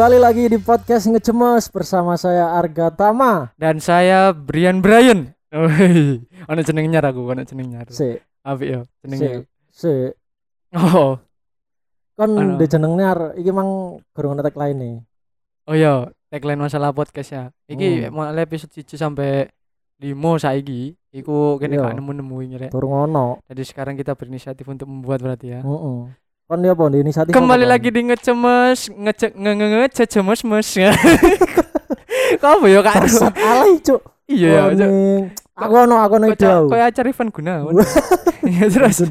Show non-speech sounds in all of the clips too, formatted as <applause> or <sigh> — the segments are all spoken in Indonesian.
Kembali lagi di podcast ngecemes bersama saya Arga Tama. dan saya Brian Brian. Oi, ono jeneng nyar aku, ono jeneng nyar. Si, Apik ya si, jenenge. si. Oh, Kon Ano? di jeneng nyar, iki mang ngetek lain nih. oh iya, tagline masalah podcast ya. Iki Hmm. episode 1 sampai 5 saiki iku kene Iya. gak nemu-nemu iki rek. Durung ono. Jadi sekarang kita berinisiatif untuk membuat berarti ya. Heeh. Kon apa di inisiatif? Kembali apa, lagi di ngecemes, ngecek nge nge ngecemes mes. <laughs> Kok apa ya Kak? Alay, Cuk. Iya. Koning. Aku ono, aku ono ide. Kok kayak acara Ivan Gunawan. <laughs> Iya terus.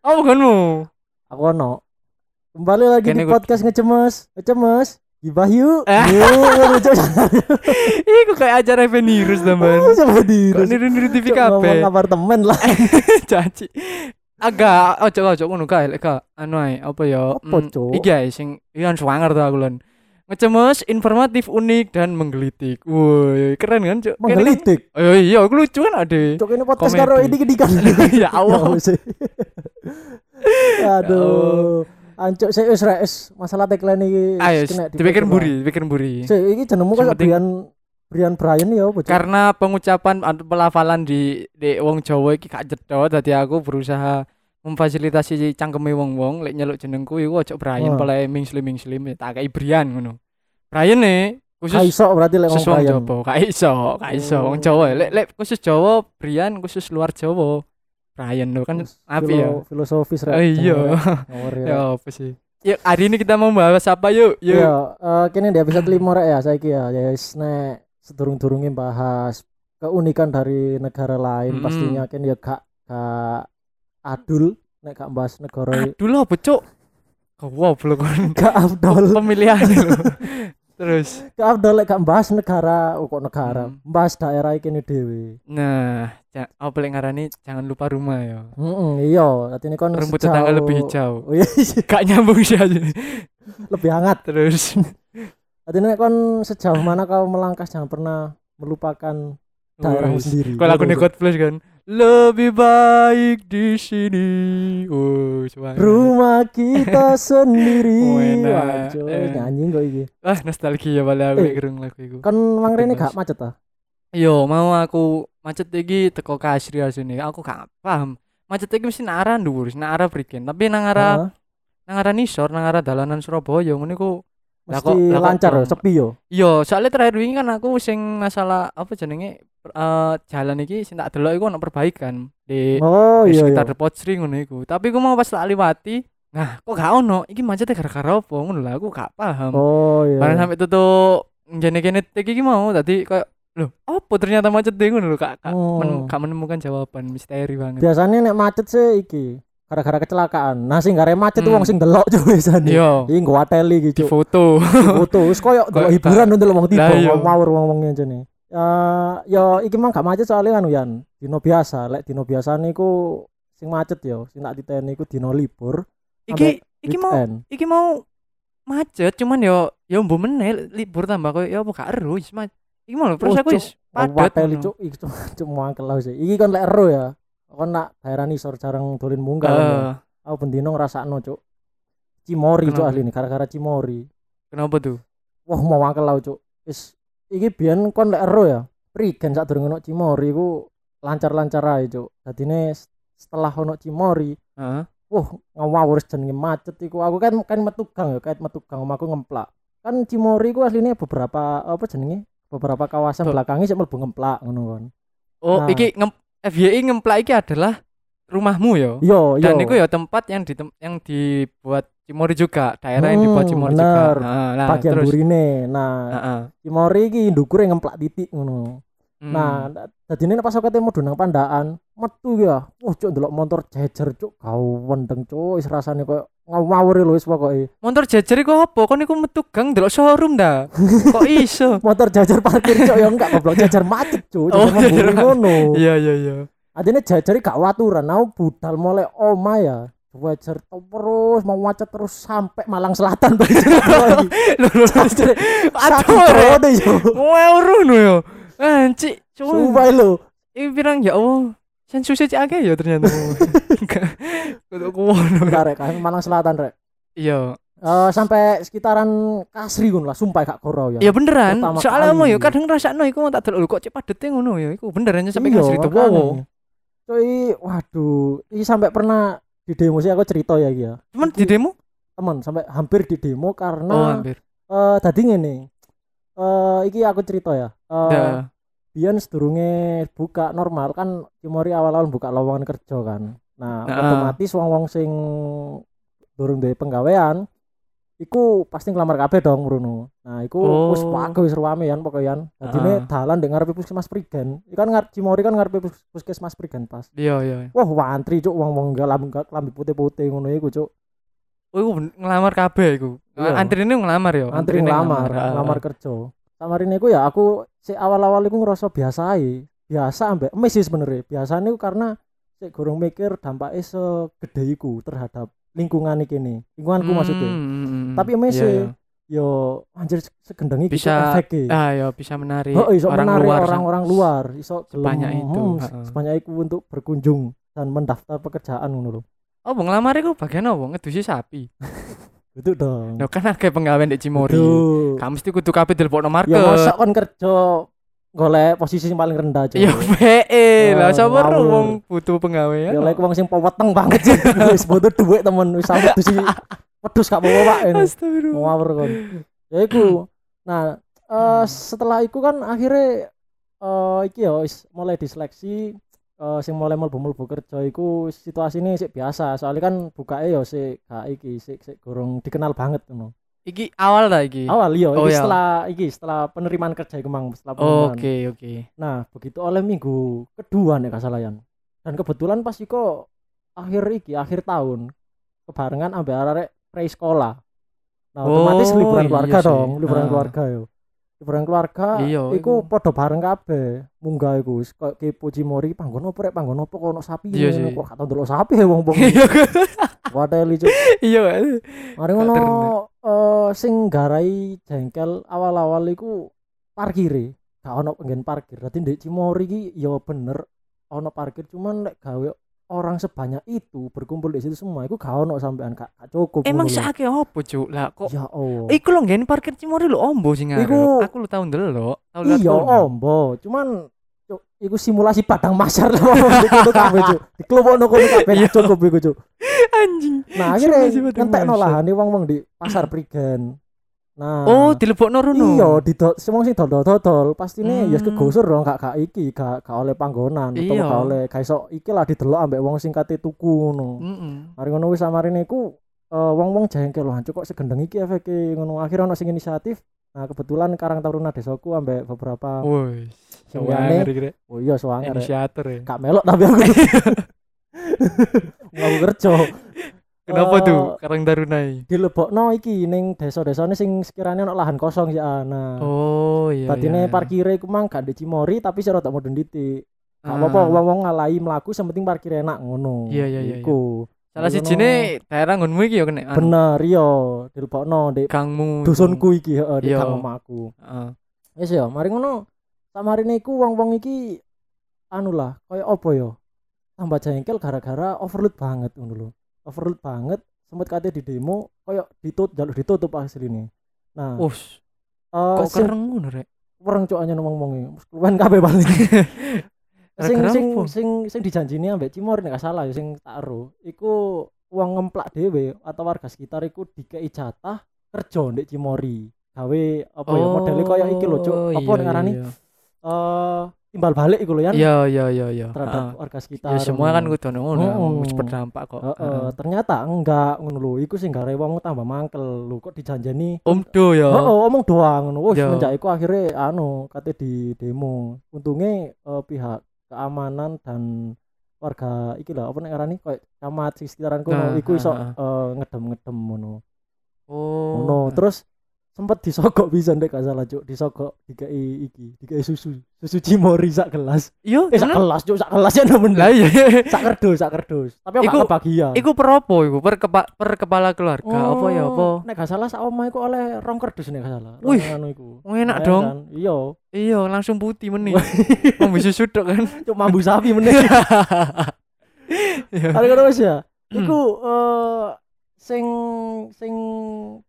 Oh, bukanmu. Aku ono. Kembali lagi Kene di podcast ngecemes. Ngecemes. Gibah yuk. <laughs> Cuk. Iku kayak acara Evenirus teman. Oh, di. Kok niru-niru TV Cuk, ngomong kabeh. apartemen lah. Caci. Agak ojo ojo ngono kae lek gak anu ae apa ya? Apa, mm, Cuk? Iki ae sing ikan swanger tuh aku lon. Ngecemes, informatif, unik dan menggelitik. Woi, keren kan, Cuk? Kan- Menggelitik. Oh iya, aku lucu kan ade. Cuk ini podcast karo ini kedikan. <laughs> <laughs> ya Allah. sih. <laughs> Aduh. Ancuk sih wis masalah tagline iki. Ayo, dipikir buri, dipikir buri. Sik iki jenengmu kan penting- Brian Brian Brian ya apa? Karena pengucapan atau pelafalan di di wong Jawa iki gak jedot, dadi aku berusaha memfasilitasi cangkeme wong-wong lek nyeluk jenengku iku ojo Brian Wah. pala mingslim mingslim tak kayak Brian ngono. Brian Gak khusus iso berarti lek wong Brian. Jawa, gak iso, gak iso Oh. wong Jawa. Lek lek khusus Jawa Brian khusus luar Jawa. Brian lo kan apa ya? filo- Filosofis rek. Oh, iya. <laughs> Ya. Ya apa sih? Yuk hari ini kita mau bahas apa yuk? Yuk. Iya, eh, kini di episode 5 rek ya saiki ya. Ya nek sedurung-durunge bahas keunikan dari negara lain Mm-mm. pastinya kan ya gak gak adul nek gak bahas negara lo becok. Wow, belum kan. gak afdol. <laughs> Pemilihan. Terus Gak lek gak bahas negara, oh kok negara, Hmm. bahas daerah iki ini dewe. Nah, ja, apa paling ngarani jangan lupa rumah ya. Heeh, iya, dadi ini kon Rumput sejauh- tetangga lebih hijau. Oh iya, Gak nyambung sih aja. lebih hangat. Terus Ini kon sejauh mana kau melangkah jangan pernah melupakan daerahmu sendiri. Kalau aku nih God Flash kan lebih baik di sini. Oh, coba. Rumah kita <laughs> sendiri. Oh, enak. Wah, Eh. nyanyi kok iki. Ah, nostalgia balik aku Eh. gerung lagu iku. Kon mang rene gak macet ah? Yo, mau aku macet iki teko kasri asine. Aku gak paham. Macet iki mesti nang arah dhuwur, nang arah Prigen. Tapi nang arah Heeh, nang arah Nisor, nang arah dalanan Surabaya ngono iku Lah kok- lancar belum? sepi yo. Iya, soalnya terakhir wingi kan aku sing masalah apa jenenge eh jalan iki sing tak delok iku ono perbaikan di Oh di iya iya. sekitar Depot Sri ngono iku. Tapi aku mau pas tak liwati, nah kok gak ono? Iki macetnya gara-gara apa ngono lah aku gak paham. Oh iya. Barang sampai tutup jene kene iki mau tadi kayak loh apa ternyata macet deh ngono lho kak kak, Oh. men- menemukan jawaban misteri banget. Biasanya nek macet sih iki gara-gara kecelakaan. Nah sing gare macet tuh Hmm. wong sing delok cuy biasane. Iya, Iki nggo wateli iki di cuy. foto. foto wis koyo delok hiburan untuk wong tiba iya. ngawur wong-wong ngene. Ya ya iki mah gak macet soalnya anu Yan. Dino biasa, lek dino biasa niku sing macet yo, sing tak diteni iku dino libur. Iki iki mau iki mau macet cuman yo yo mbo meneh libur tambah koyo yo apa gak ero wis Iki mau Oh, aku Cuk. wis padet. wateli cuk iki cuk <laughs> mangkel sih. Iki kan lek ero ya. Kon nak daerah nisor jarang dolin munggah. Eh, Aku bendino ngrasakno cuk. Cimori cuk ini gara-gara Cimori. kenapa tuh? Wah mau mangkel lah cuk. Wis iki biyen kon lek ero ya. Prigen sak durung ono Cimori iku lancar-lancar ae cuk. Dadine setelah ono Cimori, Heeh. wah ngawur jenenge macet iku. Aku kan kan metu gang ya, kait metu gang omahku ngemplak. Kan Cimori iku asline beberapa apa jenenge? Beberapa kawasan Be- belakangnya sih mlebu ngemplak ngono kan. Oh, Nah. iki ngem FYI ngemplak iki adalah rumahmu yo. Yo yo. Dan itu ya tempat yang di yang dibuat Cimori juga, daerah yang dibuat Hmm, Cimori bener. juga. Nah, nah bagian terus. burine. Nah, Heeh. Cimori iki ndukure ngemplak titik ngono. Hmm. Nah, da- dadine pas aku ketemu dunang pandaan, metu ya. Wah, cuk ndelok motor jejer cuk, kau wendeng cuk, wis rasane koyo ngawur lho wis pokoke. motor jajar iku apa? Kon iku metu gang delok showroom dah. <laughs> Kok iso? Motor jajar parkir cuk ya enggak goblok jajar macet cuk, Oh, mburi ngono. Iya iya iya. Adine iki gak waturan, aku budal mulai oma ya. Wajar terus mau macet terus sampai Malang Selatan. <laughs> Jajar Aduh. Deh yo. Anci, cuma Sumpah lho. iki pirang ya Allah. Sensusnya cek akeh ya ternyata. <laughs> Kudu kuwono. Rek, kan Malang Selatan rek. Iya, Eh, sampai sekitaran Kasri ngono lah, sumpah gak koro ya. Ya beneran. Pertama Soalnya mau ya kadang ngrasakno iku tak delok kok cek padete ngono ya. Iku beneran sampai Iya, makanya. wow. Cuy, waduh, ini sampai pernah di demo sih aku cerita ya iki ya. Cuman di demo? Teman sampai hampir di demo Oh, karena hampir. eh tadi ngene. Eh iki aku cerita ya. Eh Ya. biyen sedurunge buka normal kan Cimori awal-awal buka lowongan kerja kan. Nah, Nah. otomatis wong-wong sing durung duwe penggawean iku pasti ngelamar kabeh dong mrono. Nah, iku Oh. wis wake wis ruame yan pokoke Dadine dalan ndek ngarepe puskesmas Prigen. Iku kan ngarep Cimori kan ngarepe pus- puskesmas Prigen pas. Iya, iya. Wah, wantri cuk wong-wong lambi lambi putih-putih ngono iku cuk. Oh, iku ngelamar kabeh iku. Iya. Antrine ngelamar ya. Antri ngelamar, ngelamar kerja. Samarin iku ya aku si awal-awal iku ngerasa biasa ae. Biasa ambek emis sih sebenarnya. Biasanya iku karena sik gorong mikir dampaknya segede iku terhadap lingkungan iki nih. Lingkunganku maksudnya. Hmm, Tapi emis iya, sih. iya. Yo anjir segendeng iki Bisa- efeknya. Ah, ya bisa menarik Oh, iso orang menarik luar. orang-orang luar, iso Sebanyak itu, hmm, heeh. sebanyak itu untuk berkunjung dan mendaftar pekerjaan ngono lho. Oh, bang ngelamar iku bagian apa? Ngedusi sapi. <laughs> Itu dong. Lho kan akeh penggawean di Cimori. Aduh. Kamu mesti kudu kabeh dilebokno Ya market. masa kon kerja golek posisi yang paling rendah Cuk. Iya, PE lah Oh, ngawur. wong butuh penggawean. Ya lek wong sing peweteng banget sih. <laughs> Wis butuh duit temen wis sampe wedhus iki. Wedhus gak bawa Pak. Ngawur kon. Ya iku. Nah, eh setelah iku kan akhirnya eh iki ya mulai diseleksi eh sing mulai mlebu-mlebu kerja iku situasine sik biasa. Soalnya kan bukae ya sik gak iki sik sik gorong dikenal banget ngono. Iki awal ta iki? Awal iya Oh, iki iya. setelah iki setelah penerimaan kerja iku mang setelah penerimaan. Oke, oke. Nah, begitu oleh minggu kedua nih kasalayan. Dan kebetulan pas iku akhir iki, akhir tahun kebarengan ambek arek pre sekolah. Nah, otomatis Oh, liburan iya keluarga sih. dong, liburan Ah. keluarga yo. Liburan keluarga Iya, iku padha bareng kabeh. Munggah iku wis kok kepo Cimori panggon opo rek panggon opo kok ono sapi Iya ngono sih. kok gak tau ndelok sapi ya wong-wong. <laughs> Iya. Wadeli cuk. Iya. Mari ngono eh sing garai jengkel awal-awal iku parkire. Gak ono penggen parkir. Dadi ndek Cimori iki ya bener ono parkir cuman lek gawe orang sebanyak itu berkumpul di situ semua iku gak ono sampean gak, cukup. Emang sakake opo, Cuk? Lah kok ya Allah. Iku lho ngene parkir Cimori lho ombo sing. Iku- Aku lu tau ndelok. Lihat Iya ombo, cuman cuk, iku simulasi padang masyar lah dikono kabeh cuk. Dikelopokno kono kabeh Iya. cukup iku cuk. Anjing. Nah, akhirnya ngentekno lahane wong-wong di pasar Prigen. Nah, Oh, dilebokno rono. Iya, didol semua sing dodol-dodol pastine ya Hmm. kegusur dong gak gak iki, gak gak oleh panggonan utawa Iya. gak oleh gak iso iki lah didelok ambek wong sing kate tuku ngono. Heeh. Mari ngono wis samarine iku eh, wong-wong jengkel lho hancur kok segendeng iki efeke ngono. Akhirnya ono sing inisiatif. Nah, kebetulan Karang Taruna Desaku ambek beberapa Woi. liyane. Oh iya, soalnya rek. inisiator ya. Gak melok tapi aku. <laughs> Ngaku kerja. Kenapa Eh, tuh Karang Tarunai? Dilebokno iki ning desa-desane sing sekiranya ono lahan kosong ya. Nah, Oh iya. Dadine iya. parkire iku mang gak di Cimori tapi sira tak mudun titik. Gak Ah. apa-apa wong-wong ngalahi mlaku sing penting parkir enak ngono. Iya, iya, iya, iya. Iku. Salah Ngono. sijine daerah nggonmu iki ya kena. anu, Bener iya dilebokno di Gangmu. dusunku iki heeh di Iya. kang omahku. Heeh. Wis ya, mari ngono. Samarine iku wong-wong iki anu lah, kaya apa ya? Tambah jengkel gara-gara overload banget ngono lho. Overload banget sempet kate di demo kaya ditutup jalur ditutup asline. Nah, Us, eh, kok kereng ngono rek? wereng cok anyar ngomong-ngomong. Keluwen kabeh balik. <laughs> sing sing sing sing dijanjini ambek Cimor nek gak salah ya sing tak ero iku uang ngemplak dhewe atau warga sekitar iku dikei jatah kerja ndek Cimori gawe apa ya modelnya kaya iki lho cuk Oh, apa iya, ngarani iya. eh timbal balik iku lho ya Iya, iya, iya, iya. terhadap Heeh. warga sekitar Ya semua kan ngono. kudu ngono, Heeh. wis berdampak kok. Heeh, Heeh. ternyata enggak ngono lho iku sing gawe wong tambah mangkel lho kok dijanjeni Omdo ya. Heeh, omong doang ngono. Wis Yo. semenjak iku akhirnya anu kate di demo. Untungnya eh, pihak keamanan dan warga iki lah apa nek ngarani koyo camat sekitaran kono Nah, iku iso ah, eh, ngedem-ngedem ngono. Oh. Ngono. Terus sempet disogok bisa ndek gak salah cuk, disogok dikei iki, dikei susu. Susu Cimori sak gelas. Iya, Eh sak gelas cuk, sak gelas ya nemen. Lah iya. Sak kerdus, sak kerdus. Tapi aku kebagian. Iku per apa iku? Per, kepa- per kepala keluarga apa ya apa? Oh, Nek gak salah sak omah iku oleh rong kerdus nek gak salah. Wih, anu iku. oh, enak dong. kan? Iya. Iya, langsung putih meni. <laughs> Mau bisa sudok kan. <laughs> cuk mambu sapi meneh. Iya. Ada kata wis ya. Iku eh sing sing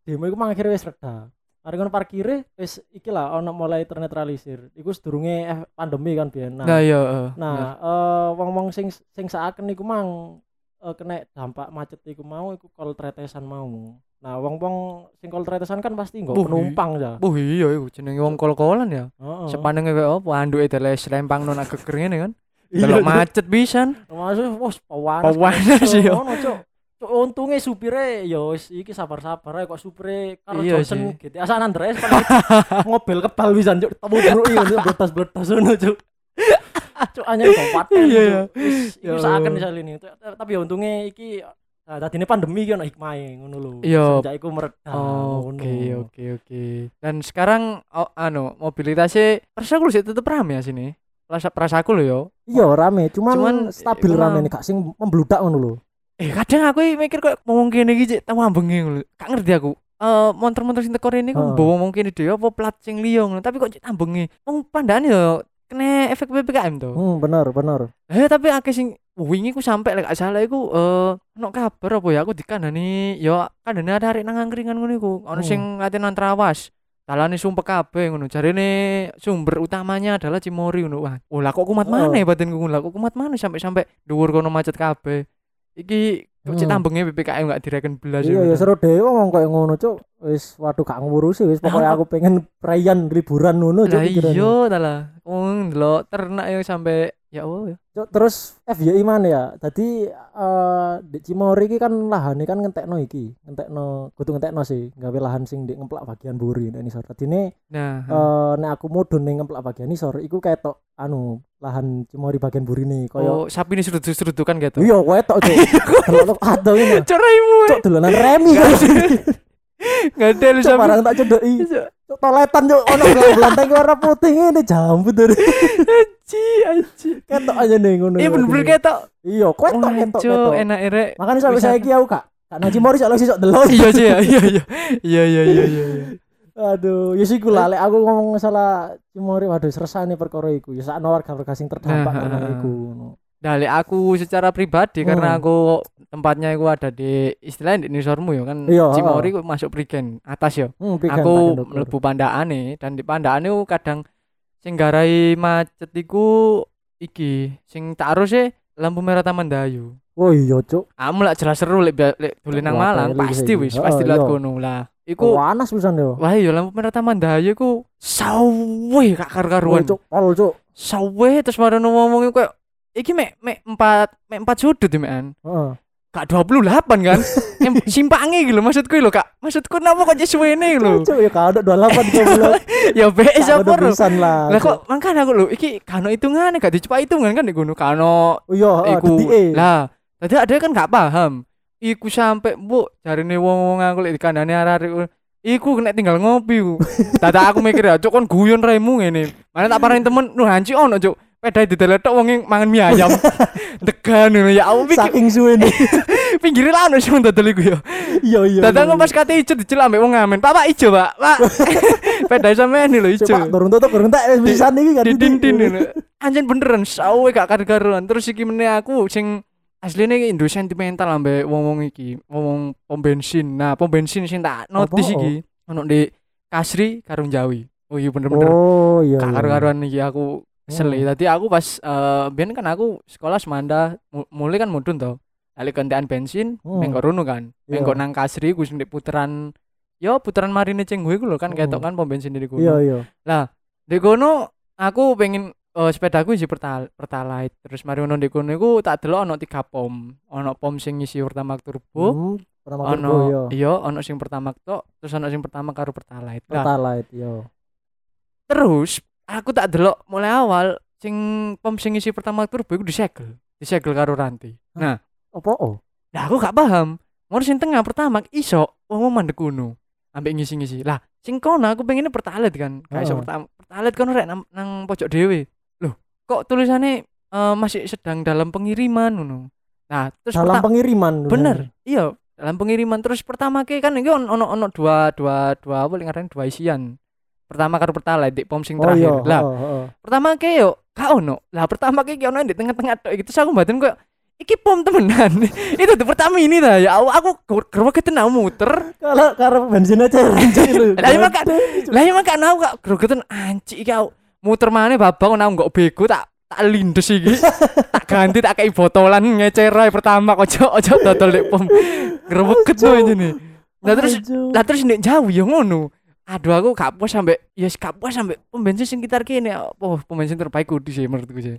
demo iku mang akhirnya wis reda. Mari ngono parkire wis iki lah ono mulai ternetralisir. Iku sedurunge eh, pandemi kan biyen. Nah, Nah, iya, heeh. nah eh, wong-wong sing sing saaken iku mang eh, kena dampak macet iku mau iku kol tretesan mau. Nah, wong-wong sing kol tretesan kan pasti nggo Buh, penumpang ya. Wah iya iku jenenge wong kol-kolan ya. Heeh. Sepanenge kaya apa anduke teles lempang nang geger ngene kan. <laughs> Iya, Delok Cuk. macet pisan. Masuk wos pawanas. Pawanas, iya. Cuk. Untunge supire ya wis iki sabar-sabar ae kok supire karo Iya Johnson San Andreas kan mobil kebal pisan cuk temu dulu iki bletas-bletas ngono cuk. <laughs> Cuk anyar kok Iya, iya. Wis Ya saken misal ini. Tapi ya untunge iki Nah, tadi ini pandemi kan hikmahe ngono lho. Iya. Sejak iku mereda. Oh, ngono. Oke oke oke. Dan sekarang oh, anu mobilitasnya persaku sih tetep rame ya sini. Rasa perasaku lo yo. Iya rame, cuman, Cuman, stabil iku rame nih gak sing membludak ngono lho. Eh kadang aku mikir kok ngomong kene iki cek tamu bengi ngono. Gak ngerti aku. Eh motor-motor sing teko rene ku Heeh. bawa kene dhewe apa plat sing liya ngono. Tapi kok cek tambengi. Wong pandane yo kena efek PPKM to. Hmm, bener bener. Eh tapi akeh sing wingi ku sampe lek salah iku eh ono kabar apa ya aku dikandani yo kandani ada arek nang angkringan ngono iku. Ono Hmm. sing latihan trawas. Dalane sumpek kabeh ngono. Jarine sumber utamanya adalah Cimori ngono. Wah, oh lah kok kumat Oh. mana batinku ngono. Lah kok kumat mana sampai-sampai dhuwur kono macet kabeh. Iki cek Hmm. tambenge PPKM gak direken belas Iya ya seru dhewe ngomong koyo ngono cuk. Wis waduh gak ngurusi wis pokoknya aku- pengen perayaan liburan ngono cuk Lah iya dalah. Wong ndelok ternak yang sampai ya Allah ya. Cuk, terus FYI mana ya? Tadi eh di Cimori iki kan lahane kan ngentekno iki, ngentekno kudu ngentekno sih, gawe lahan sing di ngemplak bagian buri nek isor. Tadine Nah, eh nek aku mudhun ning ngemplak bagian isor iku ketok anu lahan Cimori bagian burine koyo oh sapi ini seruduk-serudukan gitu. iya ketok cuk. <laughs> Delok adoh ini. Ceraimu. Cuk dolanan remi <laughs> ada lu sapi. barang tak cedoki. Toletan cuk ono belanteng warna putih ngene jambut dari Aji, aji. ketok aja nih ngono. Iya bener-bener ketok. Iya, ketok ketok Cuk, ketok. enak erek. Makanya sampai Wisata. saya iki aku kak Kak Naji Mori sok sih sok delok. Iya ya, iya iya. Iya iya iya iya. iya. Aduh, ya sih lek aku ngomong masalah Cimori waduh seresane perkara iku. Ya sakno warga-warga sing terdampak Nah, karena iku. ngono. Dari aku secara pribadi karena Hmm. aku tempatnya aku ada di istilahnya di Nisormu ya kan Iya, Cimori ku masuk Prigen atas ya. Hmm, pikan, aku dokter. mlebu Pandakane dan di Pandakane kadang sing garai macet iku iki sing tak harus e lampu merah Taman Dayu. Oh iya, Cuk. Kamu lah jelas seru lek bi- lek dolen nang Malang pasti wis pasti lihat iya. kono lah. Iku Panas pisan yo. wah iya lampu merah Taman Dayu iku sawe gak karu-karuan. Cuk, pol, Cuk. Sawe terus marane ngomong koyo iki mek mek empat mek empat sudut ya mekan. Heeh. Kak 28 kan? <laughs> Em simpange gitu maksudku lho Kak. Maksudku napa kok suwene lho. Cuk, ya kalau 28 goblok. ya BS Tak apa ada lho. pisan lah. Kok mangkane aku lho iki kano hitungane gak dicepak hitungan kan di kono kano iya, heeh, iku. Lah, tadi ada kan gak paham. Iku sampe mbok jarine wong-wong aku lek dikandani arek Iku kena tinggal ngopi ku. <laughs> Tata aku mikir ya, cuk kon guyon raimu ngene. Mana tak parahin temen, nu hanci ono cuk. Pedai dideletok wong yang mangan mie ayam. <laughs> Degan ngono ya aku pikir Saking suwene. <laughs> pinggire lah ono sing dodol iku ya. Iya, iya. Datang iya. kok pas kate ijo dicelak ambek wong ngamen. Pak, Pak ijo, Pak. Pak. <laughs> Pedai sampean lho ijo. Pak, turun tutup, turun tak wis pisan iki kan. Ngono. Anjen beneran sawe gak karu-karuan. Terus iki meneh aku sing asline iki Indo sentimental ambek wong-wong iki, wong pom bensin. Nah, pom bensin sing tak notice Apa? iki ono di Kasri Karung Jawi. Oh iya bener-bener. Oh iya. Iya. karu-karuan iki aku kesel. Hmm. Tadi aku pas eh biyen kan aku sekolah Semanda mu- mulai kan mudun to. Kali kentean bensin, Hmm. mengko rono kan. Iya. Mengko nang Kasri ku sing di puteran Yo puteran marine cenggu iku lho kan Hmm. ketok kan pom bensin di kono. Iya, iya. Di kono aku pengen eh, sepedaku isi pertal pertalite terus mari di kono iku tak delok ono tiga pom ono pom sing isi pertama turbo Hmm, pertama ono turbo yo. iya ono sing pertama tok terus ono sing pertama karo pertalite nah, Pertalite yo. terus aku tak delok mulai awal sing pom sing isi pertama turbo iku disegel. Disegel karo ranti. Nah. Apa? Oh? nah aku gak paham. Ngono sing tengah pertama iso wong mandek kono ambek ngisi-ngisi. Lah sing kono aku pengennya pertalite kan. Gak iso pertama pertalite kono rek nang, nang pojok dhewe. Loh kok tulisannya eh, masih sedang dalam pengiriman ngono? Nah terus Dalam pengiriman. bener. Iya dalam pengiriman. Terus pertama ke kan iki ono ono dua dua dua apa ngaran dua isian pertama karo pertalite di pom sing Oh iya, terakhir lah heeh, heeh. pertama ke yo gak ono lah pertama ke ono di tengah-tengah tok iki terus aku mbaten kok iki pom temenan. <laughs> itu tuh pertama ini dah ya Allah, aku gregetan aku muter. Kalau karena bensin aja. <laughs> Lah iya makan. Lah iya makan aku kak gregetan anjing iki aku muter mana babang aku nggak bego tak tak lindes iki. <laughs> tak ganti tak kayak botolan ngecer ae pertama ojo ojo dodol nek pom. Greget tuh aja nih. Lah terus lah terus nek jauh ya ngono. Aduh aku gak puas sampai ya gak puas sampai pom bensin sekitar kene. Oh, pom bensin terbaik kudu sih menurutku sih.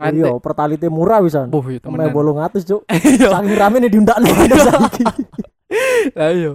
Iya, pertalite murah wisan. Oh, iya Temen bolong atus, Cuk. <laughs> Iya. Saking rame nih diundakno <laughs> saiki. Lah iya.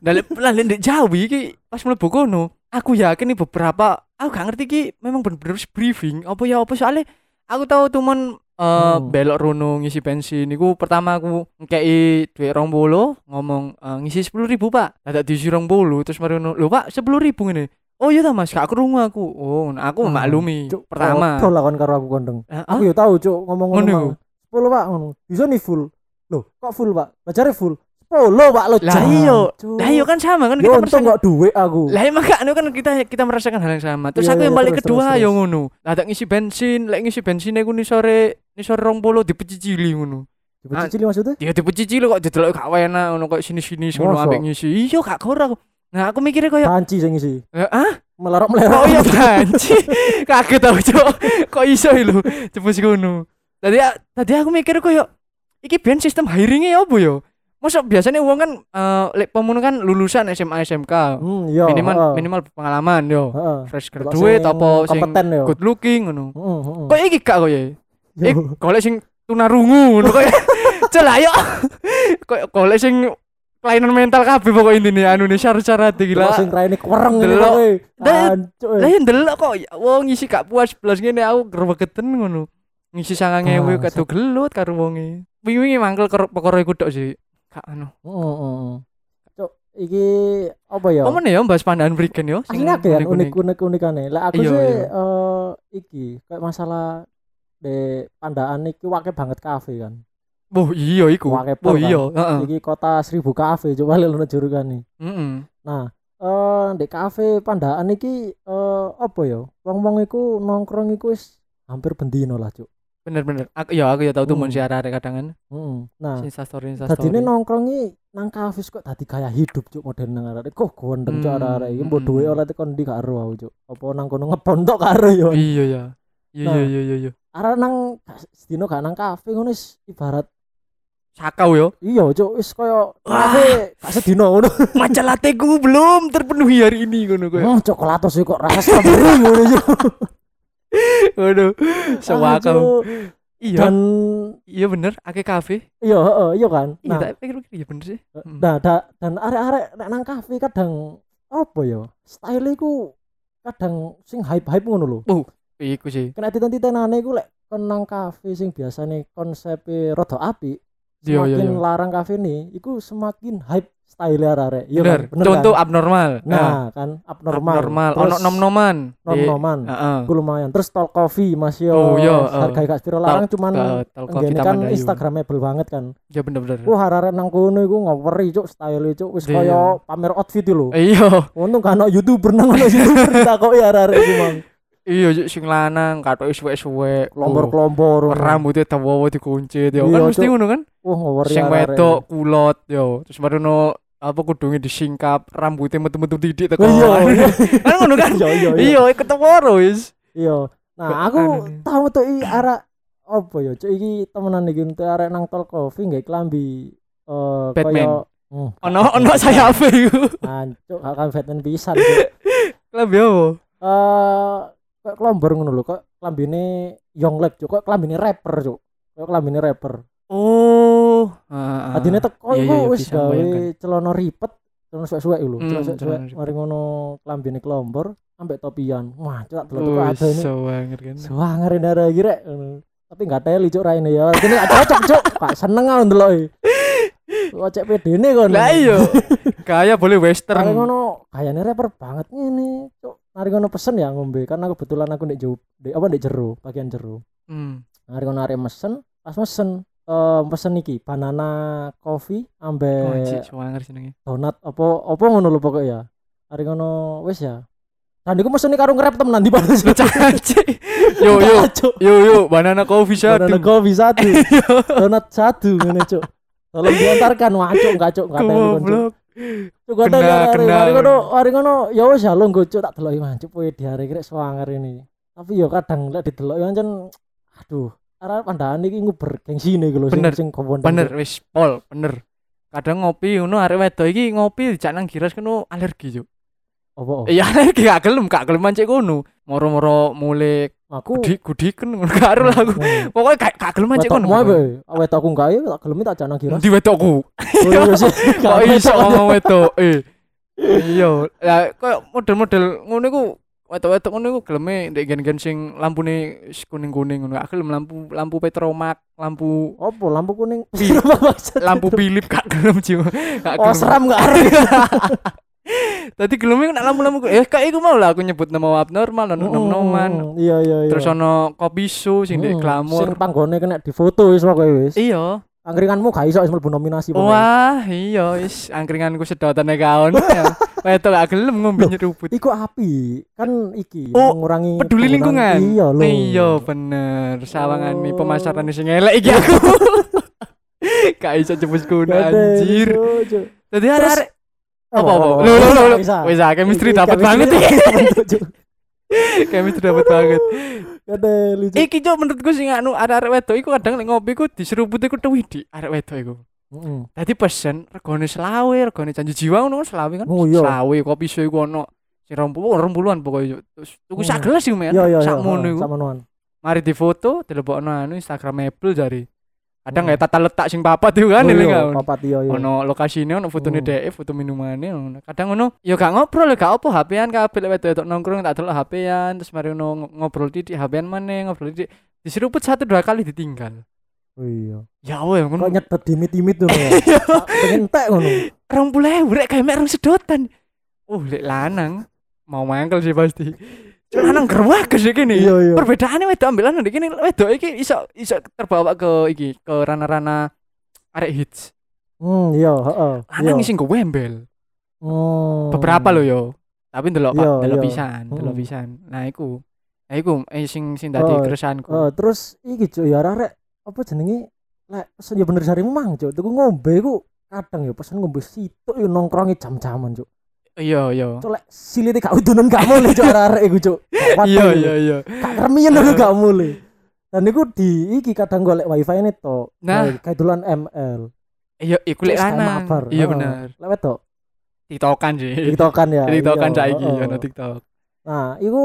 Lek lah ndek Jawi iki pas mlebu kono, aku yakin nih beberapa aku gak ngerti iki memang bener-bener briefing apa ya apa soalnya aku tahu temen eh Hmm. belok rono ngisi bensin iku pertama aku ngekei duit rong bolo ngomong eh, ngisi sepuluh ribu pak dadak diisi rong bolo terus mari ngono lho pak sepuluh ribu ngene oh iya ta mas gak krungu aku oh nah, aku Hmm. maklumi Cuk, pertama Foto lah kon karo aku kondeng. Ah, Aku ya tahu, Cuk, ngomong Ngono ngono. iku. mang. 10, Pak, ngono. Bisa nih full. Loh, kok full, Pak? Bajare full. 10, Pak, lo. Lah iya. lah iya kan sama kan Yo kita untung gak duit aku. Lah emang kan kan kita kita merasakan hal yang sama. Terus Iya, aku iya, yang balik kedua terus, ya ngono. Lah tak ngisi bensin, lek ngisi bensin aku nih sore nih sore rong puluh dipecicili ngono. Dipecicili maksudnya? Ya dipecicili kok didelok gak enak ngono kok sini-sini ngono Masa? ambek ngisi. Iya gak ora aku. Nah, aku mikirnya koyo Panci sing isi. Eh, ah, Melerok-melerok. oh iya banci. <laughs> Kaget tau, Cok. Kok iso lho cepet ngono. Tadi tadi aku mikir koyo iki ben sistem hiringnya ya apa ya? Masa biasanya uang kan eh lek pemun kan lulusan SMA SMK. Hmm, iya. minimal heeh. minimal pengalaman yo. Heeh. fresh Delok graduate apa sing kompeten yo. good looking ngono. Heeh, heeh. Kok iki gak koyo? Yo. Eh, golek sing tunarungu ngono koyo. <laughs> Celah yo. Koyo golek sing kelainan mental kabeh pokok intine anu nih syarat-syarat Delok gila. sing raine kereng ngene Delok. eh. Lah ya ndelok kok ya wong ngisi gak puas belas ngene aku grebegeten ngono. Ngisi 9000 Ah, kado gelut karo wonge. Wingi-wingi mangkel ker- perkara iku tok sih. Gak anu. Heeh, heeh. Cuk, iki apa ya? Apa ya bahas pandangan Brigen yo? akeh kan unik-unik. unikane. Lah aku Iya, sih iya. eh iki kayak masalah de pandaan iki wake banget kafe kan. Oh iya iku. Wake Oh kan. iya, heeh. Iki kota seribu kafe coba lho jurugane. Heeh. Nah, eh di kafe pandaan iki eh apa ya? Wong-wong iku nongkrong iku wis hampir bendino lah, Cuk. Bener-bener. Aku ya aku ya tahu tuh Hmm. mun si arek kadangan. Heeh. Nah, Insta story Insta Tadi ini nongkrongi nang kafe kok tadi kayak hidup cuk modern nang arek. Kok gondeng cuk Hmm, arek iki mbok hmm. duwe oleh tekan ndi karo aku cuk. Apa nang kono ngebontok karo yo. Iya ya. Iya Nah. iya iya iya iya. Arek nang sedino gak nang kafe ngono ibarat Sakau yo. iya cuk wis koyo kafe gak sedino ngono. <laughs> Maca lateku belum terpenuhi hari ini ngono koyo. Oh, coklat sih kok rasa <laughs> strawberry ngono cuk. <laughs> Waduh. Sewakau. Cuk. Iya. Dan Iya bener, akeh kafe. iya heeh iya kan. Iya, Nah, tak pikir-pikir iya bener sih. Hmm. nah da- dan arek-arek nek nang kafe kadang apa ya? Style iku kadang sing hype-hype ngono lho. Iku sih. kena titen-titenane iku lek kon nang kafe sing biasane konsepe rada apik Iya, iya, semakin iya. larang kafe nih iku semakin hype style arek iya Bener. kan? Bener Contoh kan? abnormal. nah kan abnormal Abnormal. Ono nom-noman. Nom-noman Heeh. iku lumayan terus tol coffee Mas yo Oh, iya, eh. harga gak sepiro larang cuman Nggene Taman kan instagramable banget kan Ya bener-bener. wah arek nang kono iku ngaweri cuk style cuk wis Iya. kaya pamer outfit lho Iya. untung kan ono youtuber nang ono youtuber <laughs> takoki arek iku mang Iya Cuk, sing lanang katoke suwek-suwek. kelompor-kelompor rambutnya dawa dikuncit ya. Iya, Kan mesti ngono kan? wah ngaweri Sing wedok kulot yo. Terus baruno apa kudunge disingkap, rambutnya metu-metu titik teko. iya <laughs> iya Kan ngono kan? iya iya Iya, ketemu wis. iya nah aku nih? tahu tuh i arek apa ya cuk iki temenan iki untuk arek nang tol coffee nggak klambi eh Batman. hmm, Ono ono saya apa iku? ancuk akan Batman pisan cuk. <laughs> Lebih apa? eh kayak kelombor ngono lho kok klambine Yonglek cuk kok klambine rapper cuk kok klambine rapper Oh. Heeh. adine teko iya, iku iya, wis bisa gawe celana ripet celana suwek-suwek lho Hmm, celana suwek mari ngono klambine kelombor ambek topian wah cuk tak delok kok ada ini so banget kan. Suwanger ini ada lagi rek. Ngono. Tapi enggak teli cuk raine ya. Ini gak cocok cuk. Kak seneng aku ndelok e. Kok cek pedene kon. Lah iya. <laughs> Gaya boleh western. ngono kayane rapper banget ngene, cuk. Mari ngono pesen ya ngombe karena kebetulan aku ndek jauh, ndek apa ndek jero, bagian jero. Hmm. Mari ngono arek mesen, pas mesen eh pesen iki banana coffee Oh, suwanger senenge. donat apa apa ngono lho pokoknya ya. Mari ngono wis ya. Dan iku mesen karo ngerap temenan di balas. Yo yo yo yo banana coffee satu. Banana kopi satu. <laughs> Donat satu ngene, Cuk. Tolong diantarkan wah cuk enggak cuk enggak tahu kata Kena, hari kena. hari hari ngono ya wis ya lo cuk tak deloki mancuk di hari krek swanger ini. Tapi yo kadang lek didelok yo ancen aduh arah pandangan iki nguber gengsine iku lho sing sing. Bener wis pol bener. Kadang ngopi ngono arek wedok iki ngopi dijak nang giras kono alergi juk. Apa? Iya <laughs> alergi gak gelem gak gelem mancik kono. Moro-moro mulai Aku gudi ngono gak aru lah aku. Pokoknya gak gak gelem Wetok kono. mau be, wetok aku enggak ya tak gelem tak jangan kira. Di iya sih. <laughs> Kok iso ngomong wedok? Eh. <laughs> Iya, lah koyo model-model ngono iku wedok-wedok ngono iku geleme ndek gen-gen sing lampune kuning-kuning ngono. Gak gelem lampu lampu petromak, lampu Apa lampu kuning? <laughs> Lampu Philip gak gelem jiwa. Gak Oh seram arep. Tadi gelem iku nak lampu-lampu eh kayak iku mau lah aku nyebut nama abnormal ono nom-noman. Iya iya iya. Terus ono kopi su sing ndek Mm, glamor. Sing panggone kena difoto wis pokoke wis. Iya. Angkringanmu gak iso mlebu nominasi. Wah, iya wis angkringanku sedotane kaon. <laughs> Wetok gak gelem ngombe nyeruput. Iku api kan iki Oh, mengurangi peduli lingkungan. Iya lho. Iya bener. Sawangan Oh. pemasaran sing elek iki aku. <laughs> Gak iso jebus Gede, anjir. Cuk, cuk. Dadi arek apa apa? oh, Lo lo lo. bisa. Wis ah, chemistry dapat banget Cuk. <laughs> Chemistry dapat banget. Gede lucu. Iki cok menurutku sing anu arek-arek wedok iku kadang nek ngopi ku diseruput iku tuwi di arek wedok iku. Dadi pesen regane selawe, regane janji jiwa ngono kan selawe kan. Oh, iya. Selawe kopi su iku ono sing 20 20-an pokoknya. Terus tuku sak Hmm. gelas iku men. Iya iya. Sak mono iku. Sak. Mari difoto, dilebokno anu Instagram Apple jari. Kadang Hmm. kayak tata letak sing papat itu kan Oh, ini iya, kan. Papat iya iya. Ono lokasine ono fotone Hmm. dhek, foto minumane ngono. Kadang ono ya gak ngobrol ya gak apa HP-an kabeh lek wedok nongkrong tak delok HP-an terus mari ono ngobrol titik HP-an maneh ngobrol titik diseruput satu dua kali ditinggal. Oh iya. Ya Kok ngono. nyedot dimit-dimit ngono ya. <laughs> Tak Pengen entek ngono. Rong puluh ewu rek kayak mek rong sedotan. Oh, lek lanang mau mangkel sih pasti. Cuma lanang gerwages iki nih. Iya iya. Perbedaannya wedok ambil lanang iki nih wedok iki iso iso terbawa ke iki ke ranah-ranah arek hits. Hmm iya heeh. Lanang Iya. sing go wembel. Hmm. Beberapa lo yo. Tapi ndelok Iya, Pak, ndelok iya. pisan, ndelok Hmm. pisan. Nah, iku. Nah, iku eh sing sing dadi Oh, keresahanku. Eh, terus iki cuk ya arek apa jenenge lek pesen ya bener jarimu mang cuk tuku ngombe iku kadang ya pesen ngombe situk yo nongkrongi jam-jaman cuk Iya, iya. cuk lek silite gak udunan gak mulai cuk arek iku cuk Iya, iya, iya. gak kermien lho gak mulai dan iku di iki kadang golek wifi ini to Nah. duluan ML Iya, iku lek lanang. Iya bener. lek wedok TikTokan sih. tiktokan ya <laughs> TikTokan iya, saiki heeh. ono TikTok. nah iku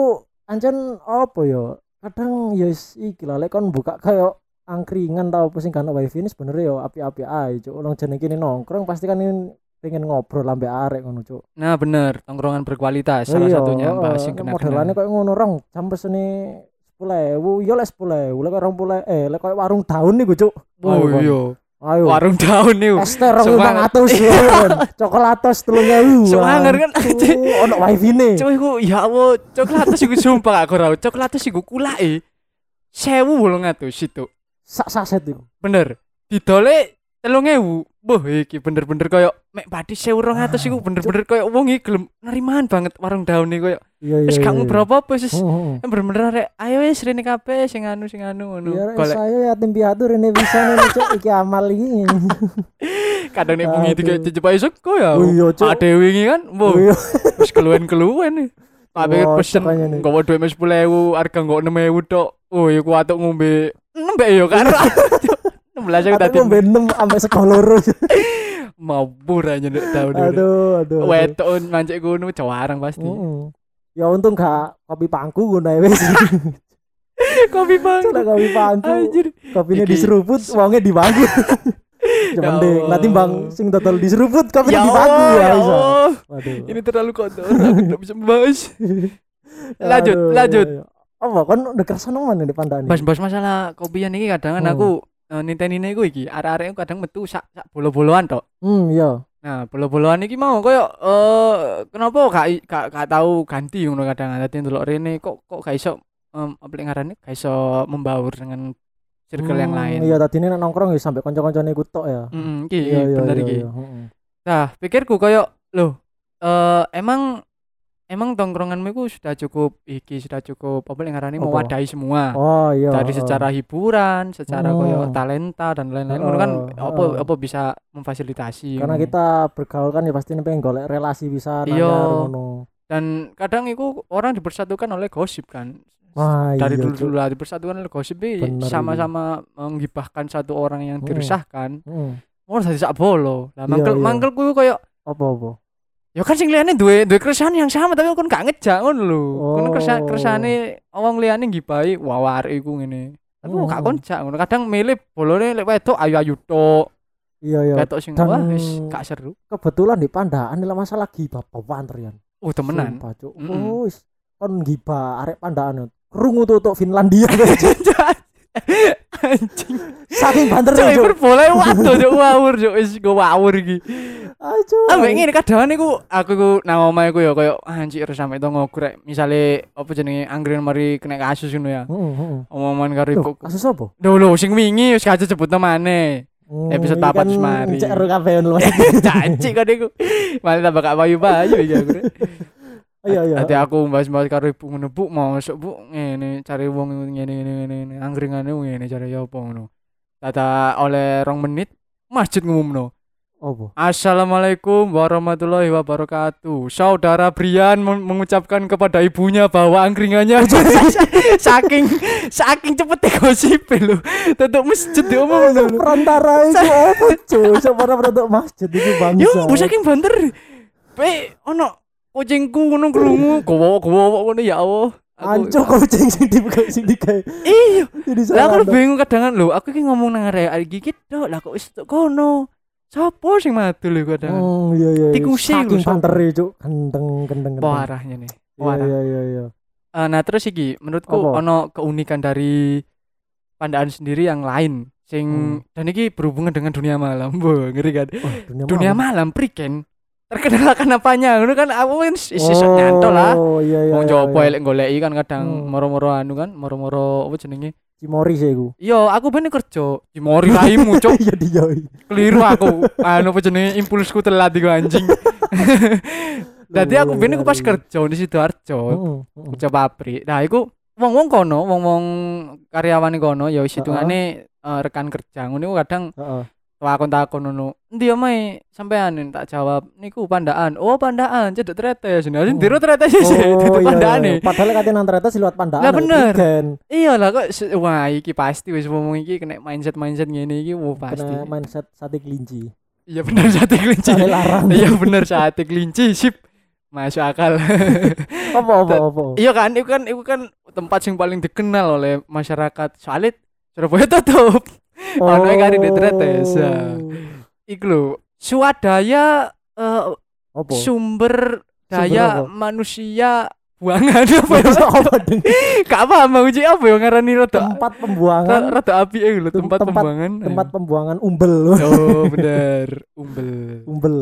ancen apa ya kadang ya wis iki lah lek kon buka kayak angkringan tau apa sing kan wifi ini sebenarnya ya api-api ae cuk orang jeneng kene nongkrong pasti kan ini pengen ngobrol lambe arek ngono cuk Nah, bener. Tongkrongan berkualitas salah Iya, satunya. Mbak sing kena modelannya kayak ngono orang jam pesene sepuluh ewu iya sepuluh ewu lek orang puluh eh lek kayak warung daun nih cuk Oh iya. ayo Warung daun nih. es rong lima atus <laughs> coklatos telung ewu Semangat kan, <laughs> ono wifi nih Cuk iku ya Allah, coklat iku sumpah aku ora. Coklat iku kulake 1800 situ. sak saset itu Bener. Didole 3000. Boh iki bener-bener koyo mek padi 1200 iku bener-bener koyo wong iki gelem nerimaan banget warung daun iki koyo iya iya wis gak iya. ngobrol apa-apa wis Heeh. bener-bener arek ayo wis rene kabeh sing anu sing anu ngono. Iya, Golek saya yatim piatu rene bisa nih cuk <laughs> iki amal iki. <laughs> kadang nek bengi iki cecep ae ya. Oh iya, Cuk. Ade wingi kan, Oh boh iya. wis keluwen-keluwen nih. Pak pikir pesen nih. nggawa dhuwit mes 10.000, harga nggo 6.000 tok. Oh, ya ku atuk ngombe 6 mbek yo kan. <laughs> 16 aku Atau tadi ngombe enam sampai sekolah loro. <laughs> mabur aja nek tahun ini. Aduh, aduh. Wetok mancik gunung cawarang pasti. Heeh. Ya untung gak kopi pangku ngono ae wis. <laughs> Kopi bang. Cuk, kopi pangku. Anjir. Kopine Iki- diseruput, wonge di bangku. <laughs> Ya Cuman deh, nanti bang sing total diseruput kopine Ya di bangku Allah, ya ya bisa. Waduh. Ini terlalu kotor, aku tidak bisa membahas. lanjut, Aduh, lanjut. iya, iya. Apa kan udah kersane mana di pandaan Bahas-bahas masalah kopian ini kadang Hmm. aku uh, ninteni iku iki, arek-arek kadang metu sak sak bolo-boloan tok. Hmm, iya. Nah, bolo-boloan iki mau koyo eh kenapa gak i- gak gak tahu ganti ngono kadang dadi ndelok rene kok kok gak iso em apa lek ngarane gak iso membaur dengan circle yang Hmm, lain. Iya, tadi ini nongkrong ya sampai kanca-kancane tok ya. Mm, iki Iya, iya, bener iya, iki. iya. heeh. Nah, pikirku koyo loh eh emang emang tongkronganmu itu sudah cukup iki sudah cukup apa yang ngarani Apa? mewadahi semua Oh iya. dari secara hiburan, secara Hmm. koyo talenta dan lain-lain ngono kan Heeh, apa heeh. apa bisa memfasilitasi karena ngono. kita bergaul kan ya pasti pengen golek relasi bisa Iya. dan kadang itu orang dipersatukan oleh gosip kan Wah, dari iya, dulu dulu lah dipersatukan oleh gosip ini Bener sama-sama menggibahkan satu orang yang Hmm. diresahkan Heeh. oh dadi sak bolo lah Iya, mangkel iya. mangkelku koyo Apa-apa? Ya kan sing liyane duwe duwe keresahan yang sama tapi kon gak ngejak ngono lho kon Oh. keresahan keresahane wong liyane ngibahi wawar iku ngene tapi kok gak konjak ngono kadang milih bolone lek wedok ayu-ayu tok Iya iya. ketok sing wah wis gak seru Kebetulan di Pandaan nilai masalah gibah pawan Rian. oh temenan Sumpah, Cuk. Mm-mm. Oh, wis kon gibah arek Pandaan. Krungu tuh untuk Finlandia. <laughs> <laughs> anjing Saking banter Cuk, Cuk. berbola waduh cuk ngawur cuk wis go ngawur iki. Ajo. Ambek ngene kadang iku aku iku nang omahe iku ya koyo anjir terus sampe to ngogur misale apa jenenge anggren mari kena kasus ngono ya. Heeh, heeh. Omongan karo ibu. kasus apa? Lho lho sing wingi wis kaca sebut maneh. Hmm, Episode papat kan wis mari. Cek ero kabeh lho. <laughs> Caci kan iku. Malah tambah gak payu-payu iki aku. Iya iya. Ati aku mbahas-mbahas karo ibu ngono, Bu, mosok Bu ngene cari wong ngene ngene ngene ngene anggringane ngene cari ya apa ngono. Tata oleh rong menit masjid ngumumno. Apa? Assalamualaikum warahmatullahi wabarakatuh. Saudara Brian meng- mengucapkan kepada ibunya bahwa angkringannya <laughs> <laughs> saking saking cepet gosip lho. Tutup masjid di omong lho. <laughs> Perantara itu apa cuy? Siapa produk masjid itu bangsa. Yo, bu saking banter. Pe ono kucingku ngono krungu, gowo-gowo ngono ya Allah. Aku- Ancuk kucing sing di sing digawe. Iya, Jadi lah aku bingung kadang lho, aku iki ngomong nang arek iki iki tok, lah kok wis tok kono. Sopo sing madul lho kadang. Hmm, iya iya. iya. Tikusi lho, Saking sopo. banter cuk. Gendeng gendeng. Parahnya nih. Iya Parah. iya iya iya. Eh, nah terus iki menurutku Apa? ono keunikan dari Pandaan sendiri yang lain sing Hmm. dan iki berhubungan dengan dunia malam. <laughs> Bo, ngeri kan. Wah, dunia, Dunia malam. malam priken terkenal akan apanya? Ngono kan aku kan isi nyantol lah. Oh iya iya. Wong iya, Jawa iya. elek goleki kan kadang Hmm. moro-moro anu kan, moro-moro apa jenenge? Cimori sih iku. Iya, aku ben kerja. Cimori raimu, Cuk. <laughs> Iya dia. Keliru aku. Anu apa jenenge impulsku telat iku anjing. <laughs> Dadi aku ben iku pas kerja di Sidoarjo. Heeh. kerja pabrik. Nah, iku wong-wong kono, wong-wong karyawan kono ya wis hitungane eh, rekan kerja. Ngono kadang Heeh. Takon-takon ngono. Endi omae sampean tak jawab niku pandaan. Oh, pandaan cedek tretes. Nah, sing Oh. diro tretes sih. Oh, <laughs> Itu iya, pandaan iya. Padahal katanya nang ternyata lewat pandaan. Lah, bener. Iya lah kok wah iki pasti wis ngomong iki kena mindset-mindset ngene iki wah pasti. Kena mindset sate kelinci. Iya bener <laughs> sate kelinci. Iya bener sate kelinci sip. Masuk akal. <laughs> Apa apa apa. Iya kan, itu kan itu kan tempat yang paling dikenal oleh masyarakat. Soalnya Surabaya tutup. Ono yang kari di ya. Iku lho, swadaya eh, Apa? sumber Sumber daya apa? manusia buangan <laughs> apa ya? <laughs> apa? Gak paham aku Ci, apa ya ngarani rada Tempat pembuangan rada api eh lho, Tem- tempat tempat- pembuangan. tempat pembuangan umbel. Oh, bener, umbel. <laughs> umbel.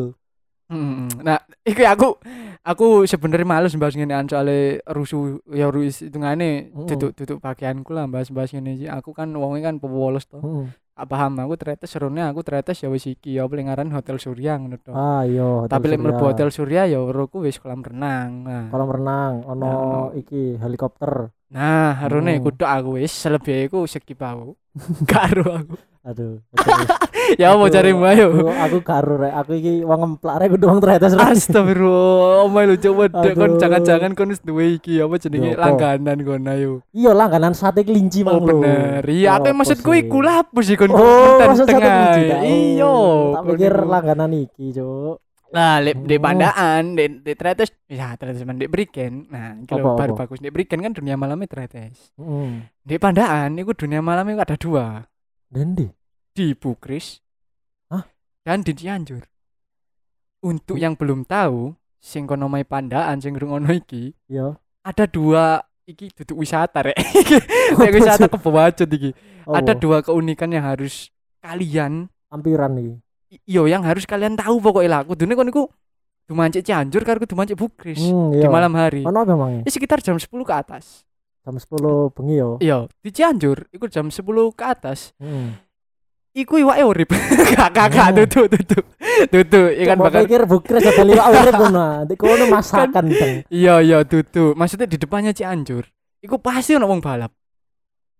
Mm, Nah, iku ya aku aku sebenarnya males bahas ngene soalnya rusuh ya rusuh hitungane Mm. duduk duduk pakaianku lah bahas-bahas ngene iki. Aku kan wongnya kan pewolos. Heeh. Gak paham aku ternyata serunya aku ternyata ya wis iki ya paling ngaran Hotel Surya ngono to. Ah iya. Tapi lek mlebu Hotel Surya ya weruku wis kolam renang. Nah, kolam renang, ono Nah, ono. iki helikopter. Nah harune Hmm. kudu aku wis selebih iku segi bau. <laughs> Karo aku. Aduh. <laughs> Ya mau Aku- carimu ayo. Aku, aku karo rek. Aku iki wong ngemplak rek kudu wong ternyata Astagfirullah, omah lu coba dek kon jangan-jangan kon wis duwe iki apa jenenge apa? langganan kon ayo. Iya langganan sate kelinci Oh mang lho. bener. Iya, aku maksudku iku lapus sih kon Oh, konten tengah. Iya. Oh, Tak pikir langganan iki, Cuk. Nah, di, di Oh. pandaan, di, di tretes, ya tretes man di beriken. Nah, Apa, baru bagus. Di beriken kan dunia malamnya tretes. Heeh. Di pandaan, itu dunia malamnya ada dua. Dendi. Di Bukris. Hah? Dan di Cianjur. Untuk Hmm. yang belum tahu, sing kono mai pandaan, sing ngrungono iki, Iya. ada dua iki duduk wisata rek. <laughs> Kayak wisata ke bawah iki. Ada Apa? dua keunikan yang harus kalian ampiran iki. I- iyo yang harus kalian tahu pokoknya lah. Kudune kon iku dumancik Cianjur karo dumancik Bukris Hmm, di iya. malam hari. Ono apa emangnya? Ya sekitar jam 10 ke atas. Jam 10 bengi yo. Iya, di Cianjur itu jam 10 ke atas. Heeh. iku iwake urip. <laughs> Gak Oh. tutu tutu. Tutu ikan bakar. pikir bukres ada liwak urip ngono. Di kono masakan teng. Iya iya tutu. Maksudnya di depannya Cianjur. Iku pasti ono wong balap.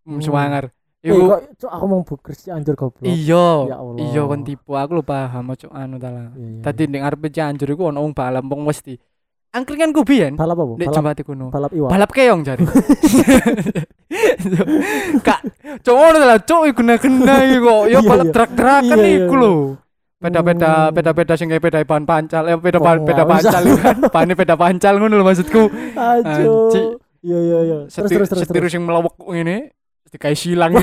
Hmm, Hmm. semangar. Eh Iku kok cuk aku mau bukres ci anjur goblok. iya. Ya Allah. Iya kon tipu. Aku lu paham ojo anu ta lah. Iya, iya, Tadi ning ngarepe Cianjur iku ono wong balap wong mesti. Angkringanku biyen balap apa? nek Balap jembate kuno. balap iwak. balap keong jari <laughs> kak cok ngono lah cok iku kena iku ya balap iya. truk-trukan iku lho peda-peda peda-peda sing kayak peda ban pancal eh peda ban peda usah. pancal <laughs> bane peda pancal ngono lho maksudku. Aduh. Iya iya iya. Terus terus terus. terus. sing melawek ngene dikai silang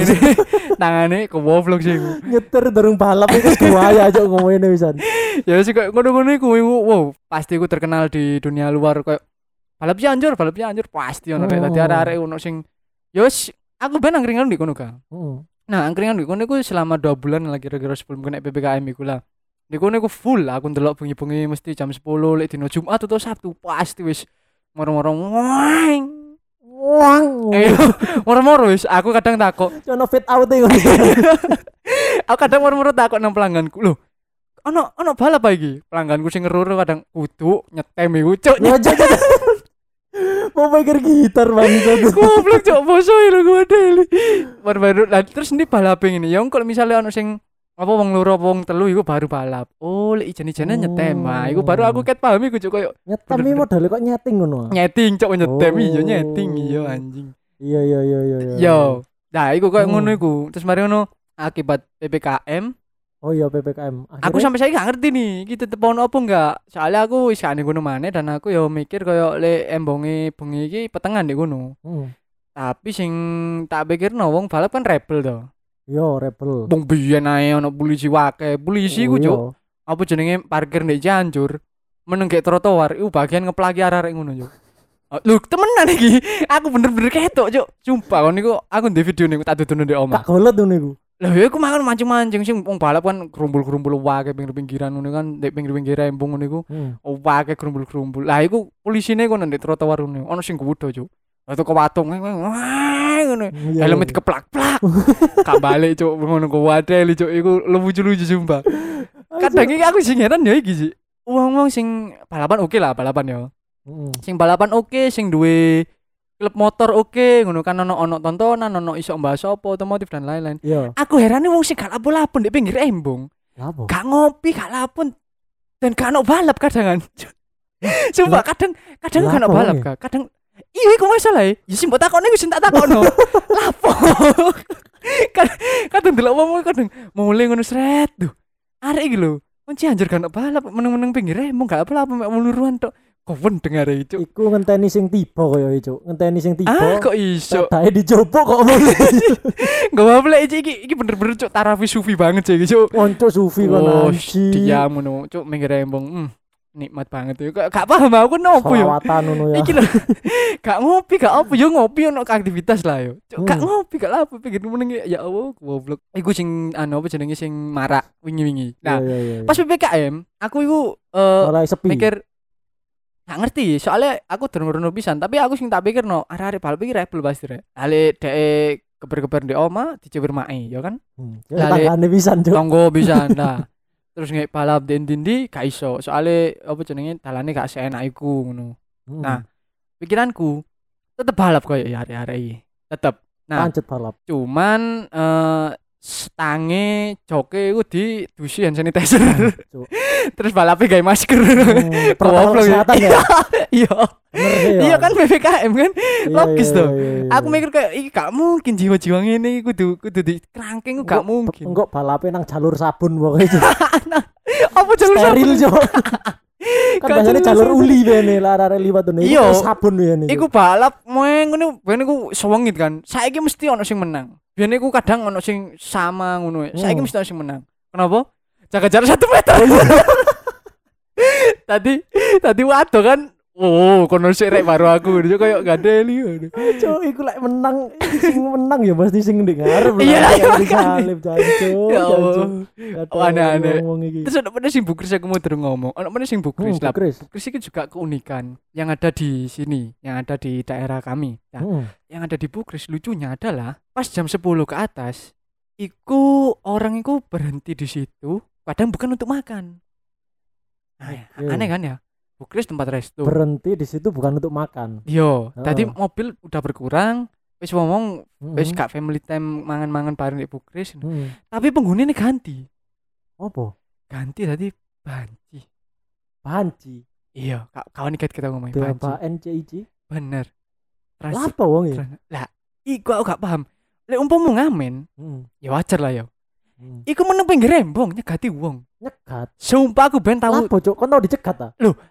tangane <laughs> ke woblok sih Nyetir durung balap itu gua aja ngomongin pisan. ya sih kayak ngono-ngono iku wow pasti iku terkenal di dunia luar kayak balap Cianjur balap Cianjur pasti ono rek tadi Oh. arek-arek ono sing yo wis, aku ben angkringan di kono kan Heeh. Nah, angkringan di kono iku selama dua bulan lah kira-kira sebelum kena PPKM iku lah. Di kono iku full aku ndelok bengi-bengi mesti jam 10 lek dino Jumat atau Sabtu pasti wis moro-moro wang. Wang. Eh, <laughs> moro-moro wis aku kadang takok. <laughs> Cono fit out e ngono. <laughs> Aku kadang moro-moro takok nang pelangganku. Loh, ono ono balap apa iki? Pelangganku sing ngeruru kadang kudu nyetem iku cuk. Ya. Mau pikir gitar bangsa tuh. Goblok cuk boso lho gue deli. Baru-baru terus ini balap ini. Ya kalau misalnya ono sing apa wong loro apa wong telu iku baru balap. Oh, lek ijen-ijene nyetem. Nah, iku baru aku ket paham iku cuk koyo Nyetem iki modalnya kok nyeting ngono. ah? nyeting cuk nyetem Oh. iya nyeting iya anjing. Iya iya iya iya. iya. Yo. Nah, iku koyo Hmm. ngono iku. Terus mari ngono akibat PPKM, Oh iya PPKM. aku sampai saya gak ngerti nih, kita tetep ono apa enggak. Soalnya aku wis gak ning kono maneh dan aku yo mikir koyo lek embonge bengi iki petengan di kono. Hmm. Tapi sing tak pikirno wong balap kan rebel to. Yo rebel. Wong biyen ae ono polisi wake. Polisi ku Oh, cuk, iya. apa jenenge parkir ndek Cianjur. Meneng gek trotoar, iku bagian ngeplaki arek-arek ngono cuk. Oh, Lho, temenan iki. <laughs> Aku bener-bener ketok, Cuk. Sumpah kon niku aku ndek video niku tak dudono ndek omah. Kak golot ngono iku. Lah ya aku makan mancing-mancing sing wong balap kan gerumbul-gerumbul wae pinggir-pinggiran ngono kan ndek pinggir-pinggir embung ngono iku. Hmm. Wae gerumbul-gerumbul. Lah iku polisine kono ndek trotoar ngono. Ono sing kudo, Cuk. Lah tuh kewatung wah ngono. Iya, Helmet iya. keplak-plak. Kak balik, Cuk. Ngono ku wadel, Cuk. Iku lucu-lucu sumpah. Kadang iki aku sing heran ya iki sih. Wong-wong sing balapan oke lah balapan ya. Hmm. Sing balapan oke, sing duwe klub motor oke, ngono kan ono ono tontonan, ono iso mbahas apa otomotif dan lain-lain. Iya. Aku heran wong sing gak lapo-lapo di pinggir embung, gak ngopi, gak lapun dan gak ono balap kadangan. <laughs> Sumpah kadang kadang gak ono Lapo, balap kak. Kadang iya iku masalah ya. Sing mbok takoni wis tak takokno. <laughs> Lapo. kadang kadang delok wong kadang mulai ngono sret tuh. Arek iki lho. Kunci anjir ono balap meneng-meneng pinggir embung gak apa-apa mek muluruan tok. Kok dengar itu. Iku ngenteni sing tiba kaya iku. Ngenteni sing tiba. Ah kok iso? Dae dijopo kok mulai. Gak apa-apa lah, iki, iki, bener-bener cuk tarafi sufi banget sih, iki, cuk. Konco sufi kon Oh, anji. dia ngono, cuk minggir embong. Hmm, nikmat banget ya. Gak, gak paham aku nopo yo. Selawatan ngono ya. Iki lho. <laughs> gak ngopi, gak apa yo ngopi ono aktivitas lah yo. Gak Hmm. ngopi, gak apa pikir meneng ya Allah, goblok. Iku sing anu apa jenenge sing marak wingi-wingi. Nah, Iya, iya, iya. pas PPKM, aku iku eh mikir gak ngerti soalnya aku durung-durung pisan tapi aku sing tak pikir no arek-arek balap iki rebel pasti rek ale dek keber-keber di oma dicewir mae ya kan Hmm. Ya tanggane pisan, Cuk. tonggo bisa nah <laughs> terus nggak balap di ndi gak iso soalnya apa jenenge dalane gak seenak iku ngono Hmm. nah. pikiranku tetep balap koyo ya iki tetep nah pancet balap. cuman eh stange joke iku di dusi hand sanitizer <laughs> Cuk. terus balapnya gawe masker <laughs> Hmm, protokol kesehatan ya. <laughs> iya iya ya. kan PPKM kan Iya, logis iya, tuh. iya, iya, aku iya. mikir kayak iki gak mungkin jiwa-jiwa ngene iki kudu kudu di kerangkeng gak mungkin Enggak balapnya nang jalur sabun pokoknya apa jalur steril sabun? <laughs> Kan biasanya jalur uli bene larare liwat tuh. Iya. Sabun bene. Iku balap moeng ngono ben iku sewengit kan. Saiki mesti ono sing menang. Biyen iku kadang ono sing sama ngono. Saiki Hmm. mesti ono sing menang. Kenapa? Jaga jarak satu meter. <laughs> tadi tadi waduh kan. Oh, kono sik rek baru aku. Dia kayak gadeli. aduh. Cuk, iku lek menang sing menang ya pasti sing ndek ngarep. Iya, lah, iya, makanya. disalib jancuk. Ya Allah. aneh-aneh. Iki. Terus ono mana sing bukris aku mau terus ngomong. Ono mana sing bukris Hmm, lah. Bukris itu juga keunikan yang ada di sini, yang ada di daerah kami. Hmm. yang ada di Bukris lucunya adalah pas jam 10 ke atas iku orang iku berhenti di situ kadang bukan untuk makan nah, Oke. aneh kan ya Bukris tempat resto Berhenti di situ bukan untuk makan. yo tadi Heeh. mobil udah berkurang wis ngomong wis gak family time mangan-mangan bareng di Bukris Hmm. tapi penghuni ini ganti Apa? ganti tadi banci Panci. iya kak kawan ikat kita ngomongin banci N C I C. bener Trans- Lapa wong ya? lah iku aku gak paham lek umpama ngamen Hmm. ya wajar lah ya Hmm. iku meneng pinggir rembong nyegati wong Nyegat. sumpah aku ben tahu cuk? Kon tau dicegat ta?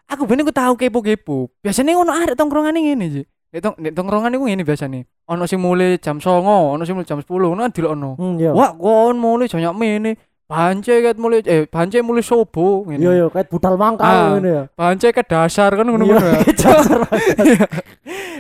aku ben aku tahu kepo-kepo biasanya ono arek tongkrongan ini sih Nek nek tongkrongan iku ngene biasanya ono sing mulai jam 09.00 ono sing mulai jam 10 ono kan dilokno Hmm, iya. wah kon mulai jam mene bance ket mulai eh bance mulai sobo ngene Iya iya kayak budal Ah. mangkal ngene ya. bance ke dasar kan ngono-ngono ya <laughs> Iya, dasar.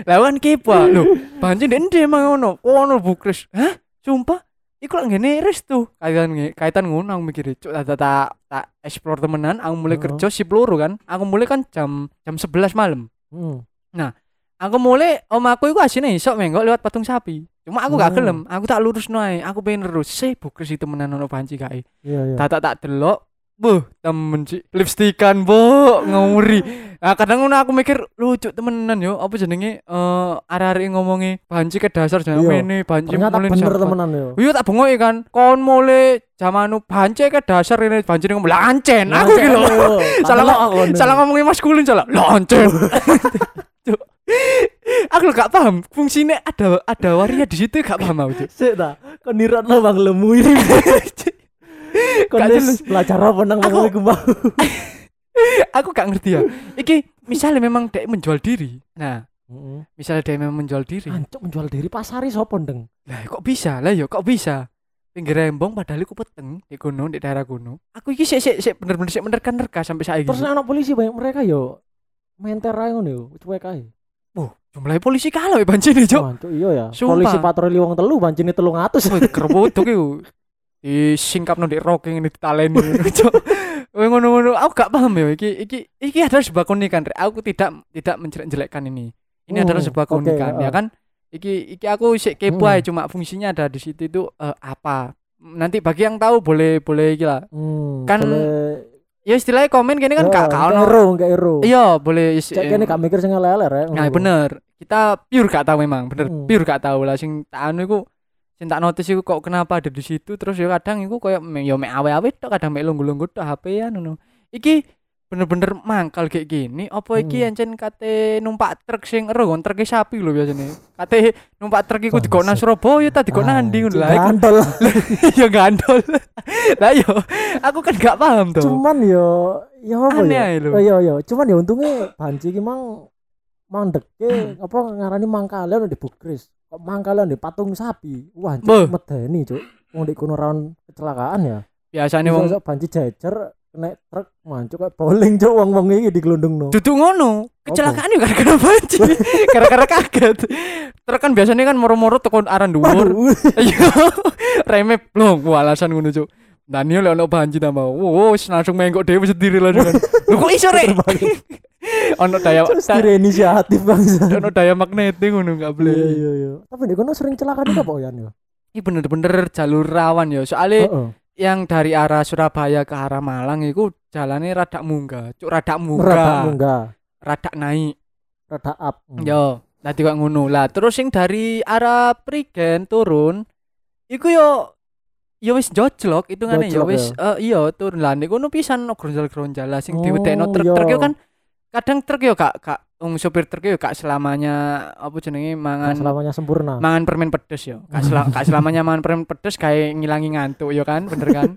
lawan kepo lho bance ndek ndi emang ono ono bukres hah sumpah iku lak ngene restu kaitan kaitan ngono aku mikir cuk tak tak tak, tak explore temenan aku mulai Heeh. kerja si peluru kan aku mulai kan jam jam 11 malam Hmm. aku mulai om aku iku asine isok menggok lewat patung sapi cuma aku gak Hmm. gelem aku tak lurus noe aku pengen terus sih bukres itu temenan ono banci kae Iya iya. tak tak tak delok Buh, temen sih lipstikan, bu, ngawuri. <laughs> Nah, kadang ngono aku mikir lucu temenan yo, apa jenenge eh arek-arek ngomongi banci ke dasar jangan Iya. ini banci Ternyata mulai bener temenan yo. Iya tak bengoki kan, kon mulai zamanu banci ke dasar ini banci ngomong lancen. Aku loh. yo. <laughs> Salah Tak ngomong- Salah ngomongin maskulin salah. Lancen. <laughs> Aku gak paham fungsinya ada ada waria di situ gak paham aku. Cuk. Sik ta. Kon niratno bang lemu ini. <laughs> Jelas. belajar apa nang iku mau. <laughs> Aku gak ngerti ya. Iki misalnya memang dia menjual diri. Nah, Heeh. misalnya dia memang menjual diri. Ancuk menjual diri pasari sopo ndeng? Lah kok bisa? Lah ya kok bisa? Pinggir rembong padahal iku peteng di gunung di daerah gunung. Aku iki sik sik sik bener-bener sik menerka-nerka sampai saiki. Terus nek ana polisi banyak mereka yo menter ae ngono yo, cuek ae. oh, jumlah polisi kalah ya banci nih, Cuk. Ancuk iya ya. Sumpah. Polisi patroli wong telu bancine 300. Wih, kerbodok iku. Disingkap di rocking ini ditaleni <laughs> ngono, Wih, ngono-ngono aku gak paham ya iki iki iki adalah sebuah keunikan. Rek. Aku tidak tidak menjelek-jelekkan ini. Ini Hmm, adalah sebuah keunikan ya heeh. kan. Iki iki aku sik kepo Hmm. cuma fungsinya ada di situ itu eh, apa. Nanti bagi yang tahu boleh boleh iki lah. Hmm, Kan boleh- Ya istilahnya komen gini kan Ya, gak gak ono. ero, nggak ero. Iya, boleh is- Cek kene gak mikir sing lele rek. Nah, bener. Kita pure gak tahu memang, bener. Hmm. Pure gak tahu lah sing tak anu iku sing tak notice iku kok kenapa ada di situ terus ya kadang iku koyo me- ya mek awe-awe tok kadang mek lungguh-lungguh tok HP-an ngono. Iki bener-bener mangkal kayak gini apa iki Hmm. ancen kate numpak truk sing ero kon truk sapi lho biasanya kate numpak truk iku Bangsat. Surabaya ta dikok nang ndi ngono lah iku Gantol. <laughs> ya gandol <laughs> lah yo aku kan gak paham tuh Cuman yo ya apa aneh ya? ae lho Oh iya iya, cuman ya untungnya banci ki mang mandeke Hmm. <clears throat> apa ngarani mangkalean di Bukris. Kok mangkalean di patung sapi. Wah, cuk medeni, Cuk. Wong di kono rawan kecelakaan ya. biasanya wong Wong banci jejer kena truk mancuk kayak bowling cuk wong-wong iki digelundungno. Duduk ngono. Kecelakaan yo gara-gara banci. <laughs> gara-gara kaget. Terus kan biasanya kan moro-moro tekon aran dhuwur. Iya. <laughs> Reme. Wah, alasan ngono, Cuk. Daniel lek ono banci tambah. Wow, langsung menggok dhewe sendiri lah. Lho <laughs> kok iso rek? <laughs> ono daya kira inisiatif bangsa. <laughs> ono daya magnetik ngono enggak boleh. Iya iya iya. Tapi di kono sering celaka juga Pak Yan ya. Ini bener-bener jalur rawan ya. Soalnya yang dari arah Surabaya ke arah Malang itu jalannya rada munggah. Cuk rada Rada munggah. munggah, Rada naik. rada up. Hmm. Yo, tadi kok ngono lah. Terus sing dari arah Prigen turun, iku yo yo wis jojlok itu yo Jojlok wis eh, iya turun lah niku ngono pisan no gronjal-gronjal sing Oh, diwedekno truk-truk iya. yo kan kadang truk yo gak gak wong sopir truk yo gak selamanya apa jenenge mangan selamanya sempurna. mangan permen pedes yo. Gak, sela- gak selamanya mangan permen pedes kayak ngilangi ngantuk yo kan, bener kan?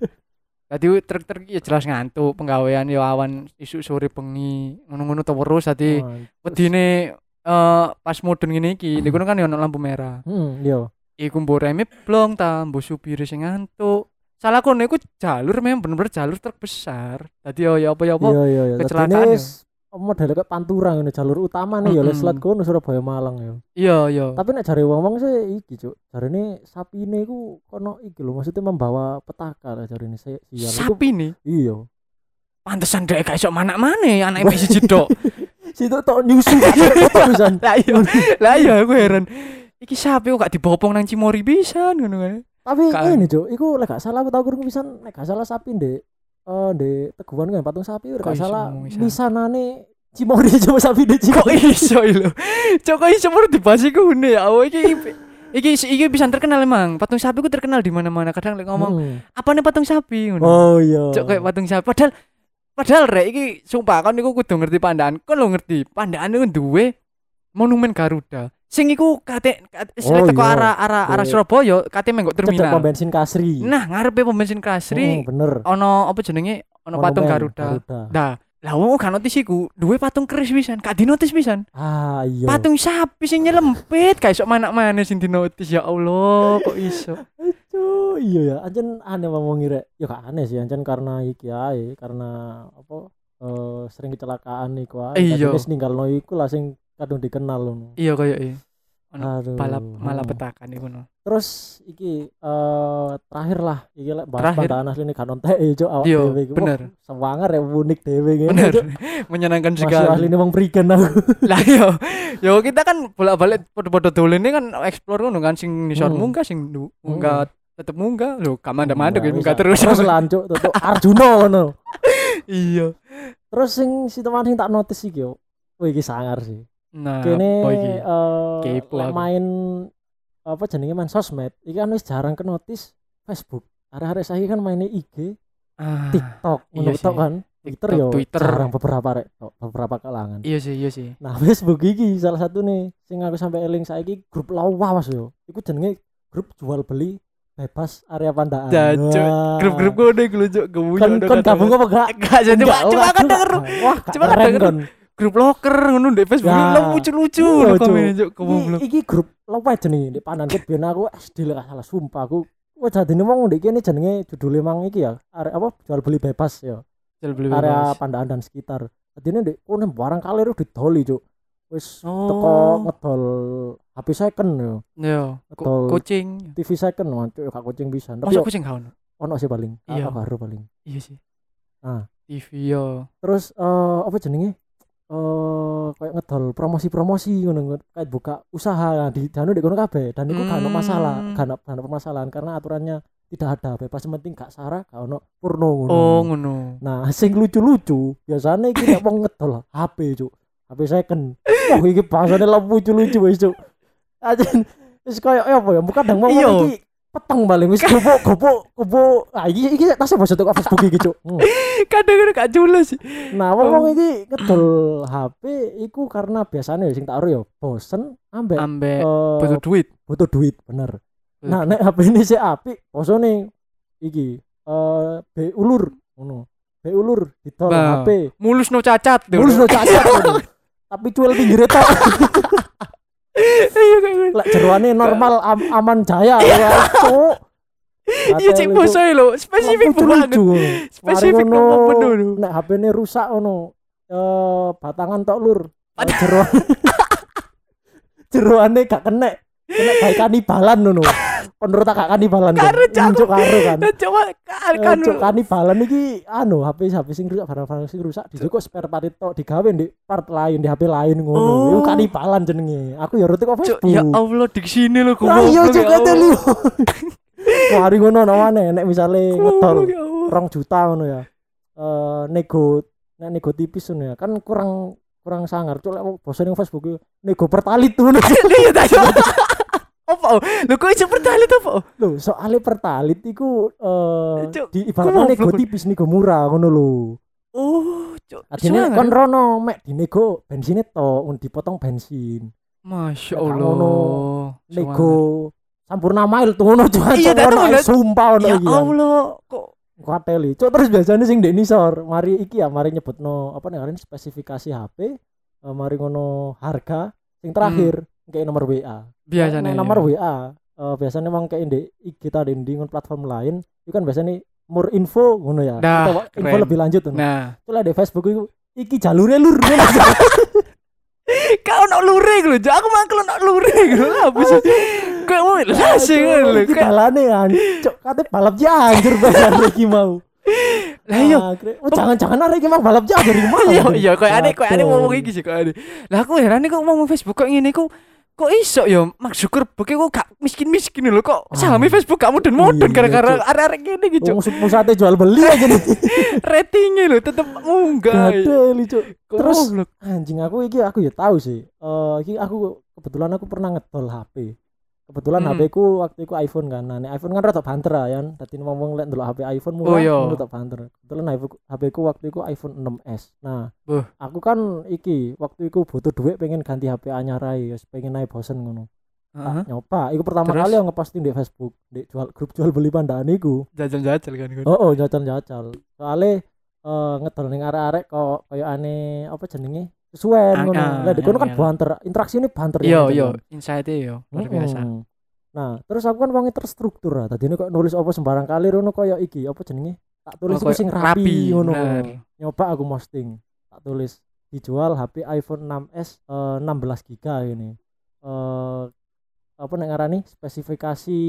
Tadi truk-truk ya jelas ngantuk, penggawean yo awan isu sore bengi, ngono-ngono terus tadi wedine eh pas mudun ngene iki niku kan ya ono lampu merah Hmm, iya. Iku mbok reme blong ta mbok supire sing ngantuk salah kono iku jalur memang bener-bener jalur truk besar dadi yo ya apa ya apa Iya iya iya. kecelakaan ya. model kayak pantura ngene jalur utama nih ya Mm-mm. leslat kono Surabaya Malang ya. iya iya Tapi nek jare wong-wong sih iki, Cuk. Jarine sapine iku kono iki lho, maksudnya membawa petaka lah sial. Iku- sapi nih Iya. pantesan dek gak iso mana-mana anak mek siji tok <laughs> Situ tok nyusu pisan. lah iya lah iya aku heran iki sapi kok gak dibopong nang Cimori bisa ngono kan? Tapi Kan. ini Cuk, iku lek gak salah aku tau krungu pisan nek gak salah sapi ndek. Eh ndek teguhan kan patung sapi lek Kok gak salah misanane Cimori <laughs> coba sapi ndek kok Cimori. iso lho cok kok iso baru dibahas iku ne ya iki iki iki bisa terkenal emang. Patung sapi ku terkenal di mana-mana. Kadang lek ngomong Hmm. apa nih patung sapi? Ngono. Oh iya. cok kayak patung sapi. Padahal padahal rek iki sumpah kan iku kudu ngerti pandaan kan lo ngerti? Pandaan iku duwe monumen Garuda sing iku kate kate Oh, oh, teko iya. arah arah arah Oke. Surabaya kate Cedek pom terminal bensin Kasri. nah ngarepe pom bensin kasri Hmm, bener. ono apa jenenge ono patung Garuda Nah, lah wong gak notis iku, duwe patung keris pisan, gak dinotis pisan. Ah iya. Patung sapi sing nyelempit, kayak sok manak mana sing dinotis ya Allah, kok iso. Aduh, iya ya, anjen aneh ngomong rek. Ya gak aneh sih, anjen karena iki ae, karena apa eh sering kecelakaan iku ae. Iya. Wis ninggalno iku lah sing kadung dikenal ngono. Iya koyo e. Ono Aduh. balap malah hmm. petakan iku no. Terus iki eh terakhir lah iki lek bahas pandaan asline gak nontek e cuk awak Iya, dhewe iku. bener. Sewanger ya unik dhewe ngene. Bener. <laughs> Menyenangkan Masih sekali. asline wong prigen aku. <laughs> Lah yo, yo kita kan bolak-balik padha-padha dolen kan explore ngono kan sing nisor Hmm. munggah sing du- munggah tetep munggah lho gak mandek-mandek ya, munggah terus. Terus lanjut tutuk Arjuna ngono. <laughs> Iya. Terus sing si teman sing tak notice iki yo. Wih iki sangar sih. Nah, kene lek aku. main apa jenenge main sosmed iki kan wis jarang ke notice Facebook. Arek-arek saiki kan mainnya IG Ah, TikTok iya ngono sih. tok kan. Twitter TikTok, yo Twitter. jarang beberapa rek beberapa kalangan. Iya sih, iya sih. nah Facebook iki salah satu nih sing aku sampai eling saiki grup lawas yo. Iku jenenge grup jual beli bebas area pandaan. Jancuk. Grup-grup gue deh gue cok kan kan gabung apa gak? Cuma Enggak, cuma kan denger. Wah gak Cuma kan denger. Grup loker ngono di Facebook Ya. lucu-lucu Cuk. komen Iki, goblok. iki grup lawas jenenge di panan ket biyen aku SD gak salah sumpah aku Wah jadi wong ndek kene jenenge judul emang iki ya area apa jual beli bebas ya Jual beli area bebas. pandaan dan sekitar jadi ndek kono barang kalir didoli cuk wis Oh. teko ngedol HP second yo Yo, Betul. kucing. TV second wancuk gak kucing bisa tapi kucing kau? ono sih paling Iya. baru paling Iya sih. Ah. TV yo. terus eh apa jenenge eh kayak ngedol promosi-promosi ngono kayak buka usaha. Nah, di janu di kono kabeh. Dan itu gak ono masalah. Hmm. gak ono gak ono permasalahan karena aturannya tidak ada. Bebas penting gak sarah gak ono porno ngono. Oh ngono. nah sing lucu-lucu biasanya iki nek wong ngedol HP cuk. HP second. Wah iki bahasane lucu-lucu wis cuk. Aja wis koyo apa ya? Bukan dang mau Iya. iki peteng paling wis gopo <laughs> gopo gopo ah iki iki tasnya bahasa teko Facebook iki cuk Hmm. Kadang-kadang gak sih. Nah, wong wong iki ngedol HP iku karena biasanya sing tak ya bosen ambek Ambek eh, butuh duit. butuh duit bener. Nah, nek HP ini sih apik, bosone iki eh B ulur ngono. B ulur didol Bah. HP. mulus no cacat. Mulus lo cacat. <laughs> Tapi cuel pinggir tok. <laughs> Iya gitu. Lek jeroane normal am- aman jaya ya, cuk. <laughs> Iya cek bosnya lo, spesifik banget. Spesifik penuh lho. Nek HP ini rusak ngono. Eh batangan tok lur. Jero. Jeroane <laughs> gak kena. Kena kayak kanibalan ngono. Menurut tak gak kanibalan. kan? Cuk karo kan. Coba kan Eh, kan Cuk kanibalan iki anu HP HP sing rusak barang-barang sing rusak dijukuk spare part itu digawe di part lain di HP lain ngono. Oh. Iku kanibalan jenenge. Aku ya rutik kok Facebook. ya Allah di sini Ah, iya goblok, cuk ya kate Allah. <laughs> lu. Mari ngono namane nek misale ngedol Goblok, ya Allah. rong juta ngono ya. Eh nego nek nego tipis ngono ya. Kan kurang kurang sangar. Cuk lek bose ning Facebook nego pertalit ngono. <laughs> Iya tak <laughs> Apa? oh? Lo kok iso pertalit apa? Lho, soalnya pertalit iku eh Cuk, di ibaratnya nego tipis nego murah ngono lho. Oh, cuk. Sangar. kon rono mek dinego bensinnya tok, dipotong bensin. Masya Allah. ngono, Nego sampurna mile tuh ngono cuk. Iya, sumpah ono Ya iki. kan. Allah, kok kuateli cok terus biasanya sing dek nisor mari iki ya mari nyebutno apa nih spesifikasi HP eh, mari ngono harga sing terakhir kayak nomor WA biasanya nomor WA eh, biasanya emang kayak di IG tadi di platform lain itu kan biasanya more info ngono ya Atau info keren. lebih lanjut ngono. Nah, Itu lah di Facebook itu iki jalurnya lur kau nak luring lho, Cuk. aku mangkel nak luring lho. Apa sih? <laughs> Kayak mau lasing lho. iki Kayak balane kan cok kate balap janjur bayar <laughs> iki mau lah iya. Ah, oh, jangan-jangan arek iki mang balap janjur iki mau Iya, iya, kayak aneh, kayak aneh ngomong iki sih, kayak aneh. Lah aku heran nih kok ngomong Facebook kok ngene kok kok iso ya Mark Zuckerberg kok gak miskin-miskin lho kok Ah. sahami Facebook gak mudun-mudun Iya, gara-gara arek-arek gini gitu Wong pusatnya jual beli aja nih. <laughs> ratingnya lho tetep munggah Gadel Cuk. Terus anjing aku iki aku ya tahu sih. Eh iki aku kebetulan aku pernah ngedol HP. Kebetulan Hmm. HP ku waktu itu iPhone kan. Nah, iPhone kan rada banter ya, kan. Dadi ngomong lek ndelok HP iPhone murah, Oh, iya. ngono tak banter. Kebetulan HP ku waktu itu iPhone 6s. Nah, Buh. aku kan iki waktu itu butuh duit pengen ganti HP anyar ae, pengen naik bosen ngono. Heeh. Nyoba, iku pertama Terus? kali aku ngeposting di Facebook, di jual grup jual beli pandaan iku. Jajal-jajal kan kan. Oh, oh jajal-jajal. Soale eh ngedol ning arek-arek kok koyo aneh apa jenenge? Sesuai Ah, ngono. ah, Lah di kono kan iya. banter, interaksi ini banter Iya gitu iya kan. insight yo luar biasa. Nah, terus aku kan wonge terstruktur ah. Tadi kok nulis apa sembarang kali rono koyo iki, apa jenenge? Tak tulis Oh, sing rapi, ngono. Nyoba aku posting. Tak tulis dijual HP iPhone 6s eh, 16 GB ini. Eh apa nek ngarani spesifikasi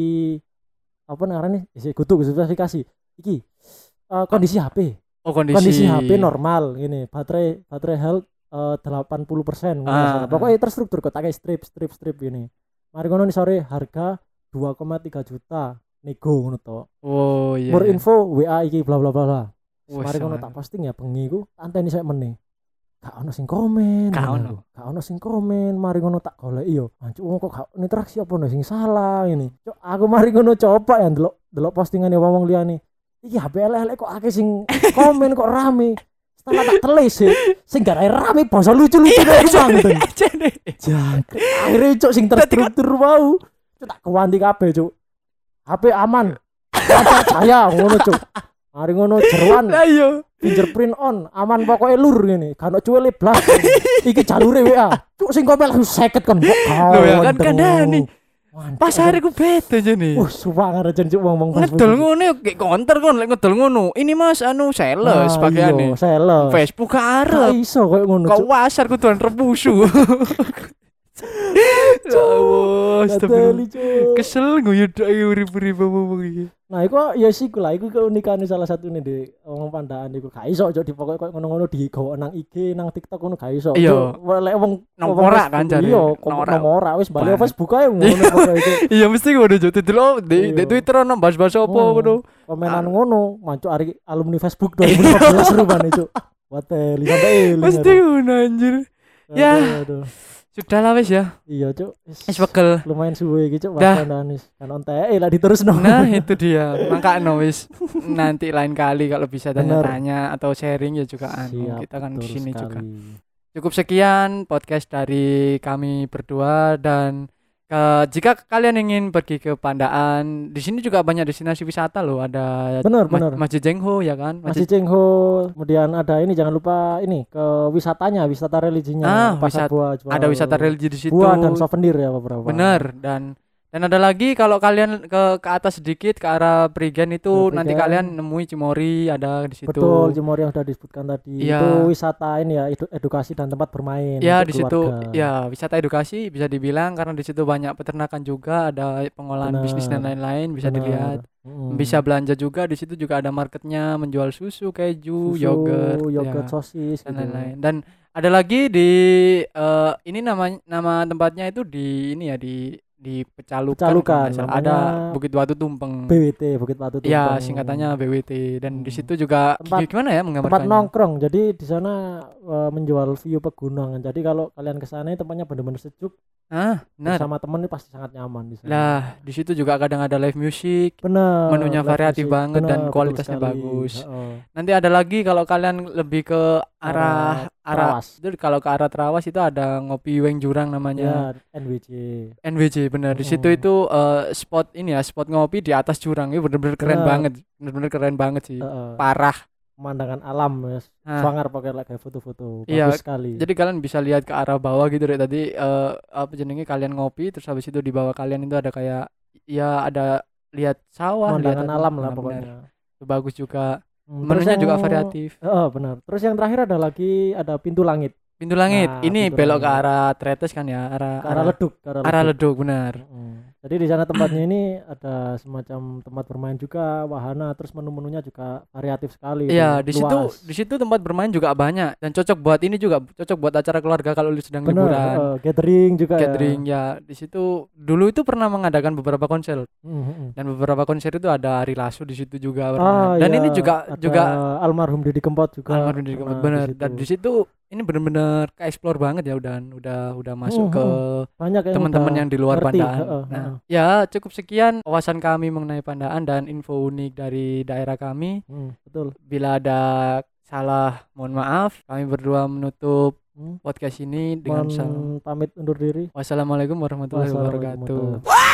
apa nek ngarani isi kutu spesifikasi iki eh, kondisi HP Oh kondisi, kondisi HP normal ini baterai baterai health eh, 80% persen Ah, pokoknya terstruktur kok pakai strip strip strip ini mari ngono nih sore harga 2,3 juta nego ngono to. Oh iya. more iya. info WA iki bla bla bla bla. Mari ngono tak posting ya bengi ku anteni saya meneh gak ono sing komen. Gak ngono ono. aku. gak ono sing komen mari ngono tak golek. Iyo anjuk wong kok gak ono interaksi apa ono sing salah ini? Cuk, aku mari ngono coba ya delok delok postingane wong liyane iki HP elek kok akeh sing <laughs> komen kok rame setelah tak telis sih sing gara rame basa lucu-lucu Iya, kok santen <laughs> jangkrik. Akhirnya cuk sing terstruktur mau cuk tak kewanti kabeh cuk. HP aman. Lancar saya ngono cuk. Mari ngono jeruan. Lah iya. fingerprint on aman pokoknya lur ngene. Kan cuwele blas. <laughs> Iki jalure WA cuk sing komen langsung seket kon. Kok Loh ya kan kandhani. Pas hari ku beda jane. uh suwang ada jen cuk wong-wong Ngedol ngono yo kayak counter kon lek ngedol ngono. Ini Mas anu sales pakaiane. sales Facebook arep. iso koyo ngono Kok cuk wasar kuduan repusu. <laughs> Ya. Cuk. Kesel guyu dak urip-urip apa iki. Nah, iku ya sih lah, iku keunikan salah satu nih di ngomong pandaan iku gak iso di pokoknya koyo ngono-ngono di gawa nang IG, nang TikTok ngono gak iso. Iya. Lek wong Nang wong ora kan jare. Iya, kok Nang ora. wis bali. Facebook ae ngono itu. <laughs> Iya mesti ngono jo didelo di di Iya. Twitter ono bahas-bahas apa Hmm. ngono. Komenan ngono, mancuk ari alumni Facebook <laughs> 2015 rupane cuk. Wateli sampai eling. Mesti aduh. ngono anjir. Ya. aduh. Sudah lah wis ya. Iya cuk. Wis pegel. lumayan suwe iki cuk Dah. pandaan wis. Kan on TE lah diterusno. Nah <laughs> itu dia Makanya wis Nanti lain kali kalau bisa tanya-tanya Atau sharing ya juga anu Siap, Kita kan di sini juga Cukup sekian podcast dari kami berdua Dan ke, jika kalian ingin pergi ke Pandaan di sini juga banyak destinasi wisata loh Ada Bener, Ma- bener. Masjid Jengho ya kan Masjid Cengho, kemudian ada ini jangan lupa ini ke wisatanya, wisata religinya. Ah, Pasar wisat- buah, jual Ada wisata religi di situ buah dan souvenir ya beberapa. Bener dan dan ada lagi kalau kalian ke ke atas sedikit ke arah Prigen itu Ke nanti Prigen. kalian nemui Cimori ada di situ. Betul, Jemor yang sudah disebutkan tadi. Iya. Itu wisata ini ya, edu- edukasi dan tempat bermain. Ya di situ ya wisata edukasi bisa dibilang karena di situ banyak peternakan juga ada pengolahan Benar. bisnis dan lain-lain bisa Benar. dilihat. Mm. Bisa belanja juga di situ juga ada marketnya menjual susu, keju, Susu, yogurt, yogurt ya, sosis dan gitu. lain-lain. Dan ada lagi di eh, ini nama nama tempatnya itu di ini ya di di Pecalukan. Pecalukan, namanya Ada Bukit Batu Tumpeng. BWT Bukit Batu Ya, Tumpeng. singkatannya BWT dan di Hmm. situ juga Tempat- gimana ya tempat nongkrong. Jadi di sana eh, menjual view pegunungan. Jadi kalau kalian ke sana tempatnya benar-benar sejuk Ah, benar. bersama temen ini pasti sangat nyaman di sana. Lah, di situ juga kadang ada live music. bener menunya variatif music. banget dan Bener, kualitasnya betul sekali. bagus. Heeh. Nanti ada lagi kalau kalian lebih ke arah arah Trawas. itu kalau ke arah Trawas itu ada ngopi Weng Jurang namanya. ya NWJ NWJ benar. Di situ Mm. itu eh, spot ini ya, spot ngopi di atas jurang. Itu bener-bener keren Bener. banget. Bener-bener keren banget sih. Heeh. Parah. Pemandangan alam ya Nah, sangar pakai lagi foto-foto Iya, bagus sekali Jadi kalian bisa lihat ke arah bawah gitu deh tadi eh, apa jenenge kalian ngopi terus habis itu di bawah kalian itu ada kayak ya ada lihat sawah, lihat pemandangan apa. alam lah benar. pokoknya Itu bagus juga. Hmm, Menunya juga variatif. Heeh, benar terus yang terakhir ada lagi ada pintu langit Pintu langit. Nah, ini pintu belok ke langit. arah Tretes kan ya, arah ke arah leduk ke arah arah leduk benar. Mm. Jadi di sana tempatnya ini ada semacam tempat bermain juga, wahana, terus menu-menunya juga variatif sekali. Iya, di situ di situ tempat bermain juga banyak dan cocok buat ini juga cocok buat acara keluarga kalau lu sedang Bener, liburan. eh, gathering juga Gathering ya. di situ dulu itu pernah mengadakan beberapa konser ya. Hmm, hmm, hmm. dan beberapa konser itu ada Ari Lasso di situ juga Ah, dan iya, ini juga ada juga almarhum Didi Kempot juga. almarhum Didi Kempot pernah bener di dan di situ ini bener-bener ke explore banget ya udah udah udah masuk Hmm, ke banyak yang teman-teman yang di luar ngerti, Pandaan. heeh, Nah, Ya cukup sekian wawasan kami mengenai Pandaan dan info unik dari daerah kami. Hmm, betul. Bila ada salah, mohon maaf. Kami berdua menutup hmm. podcast ini dengan salam. pamit undur diri. Wassalamualaikum warahmatullahi wabarakatuh. Wow!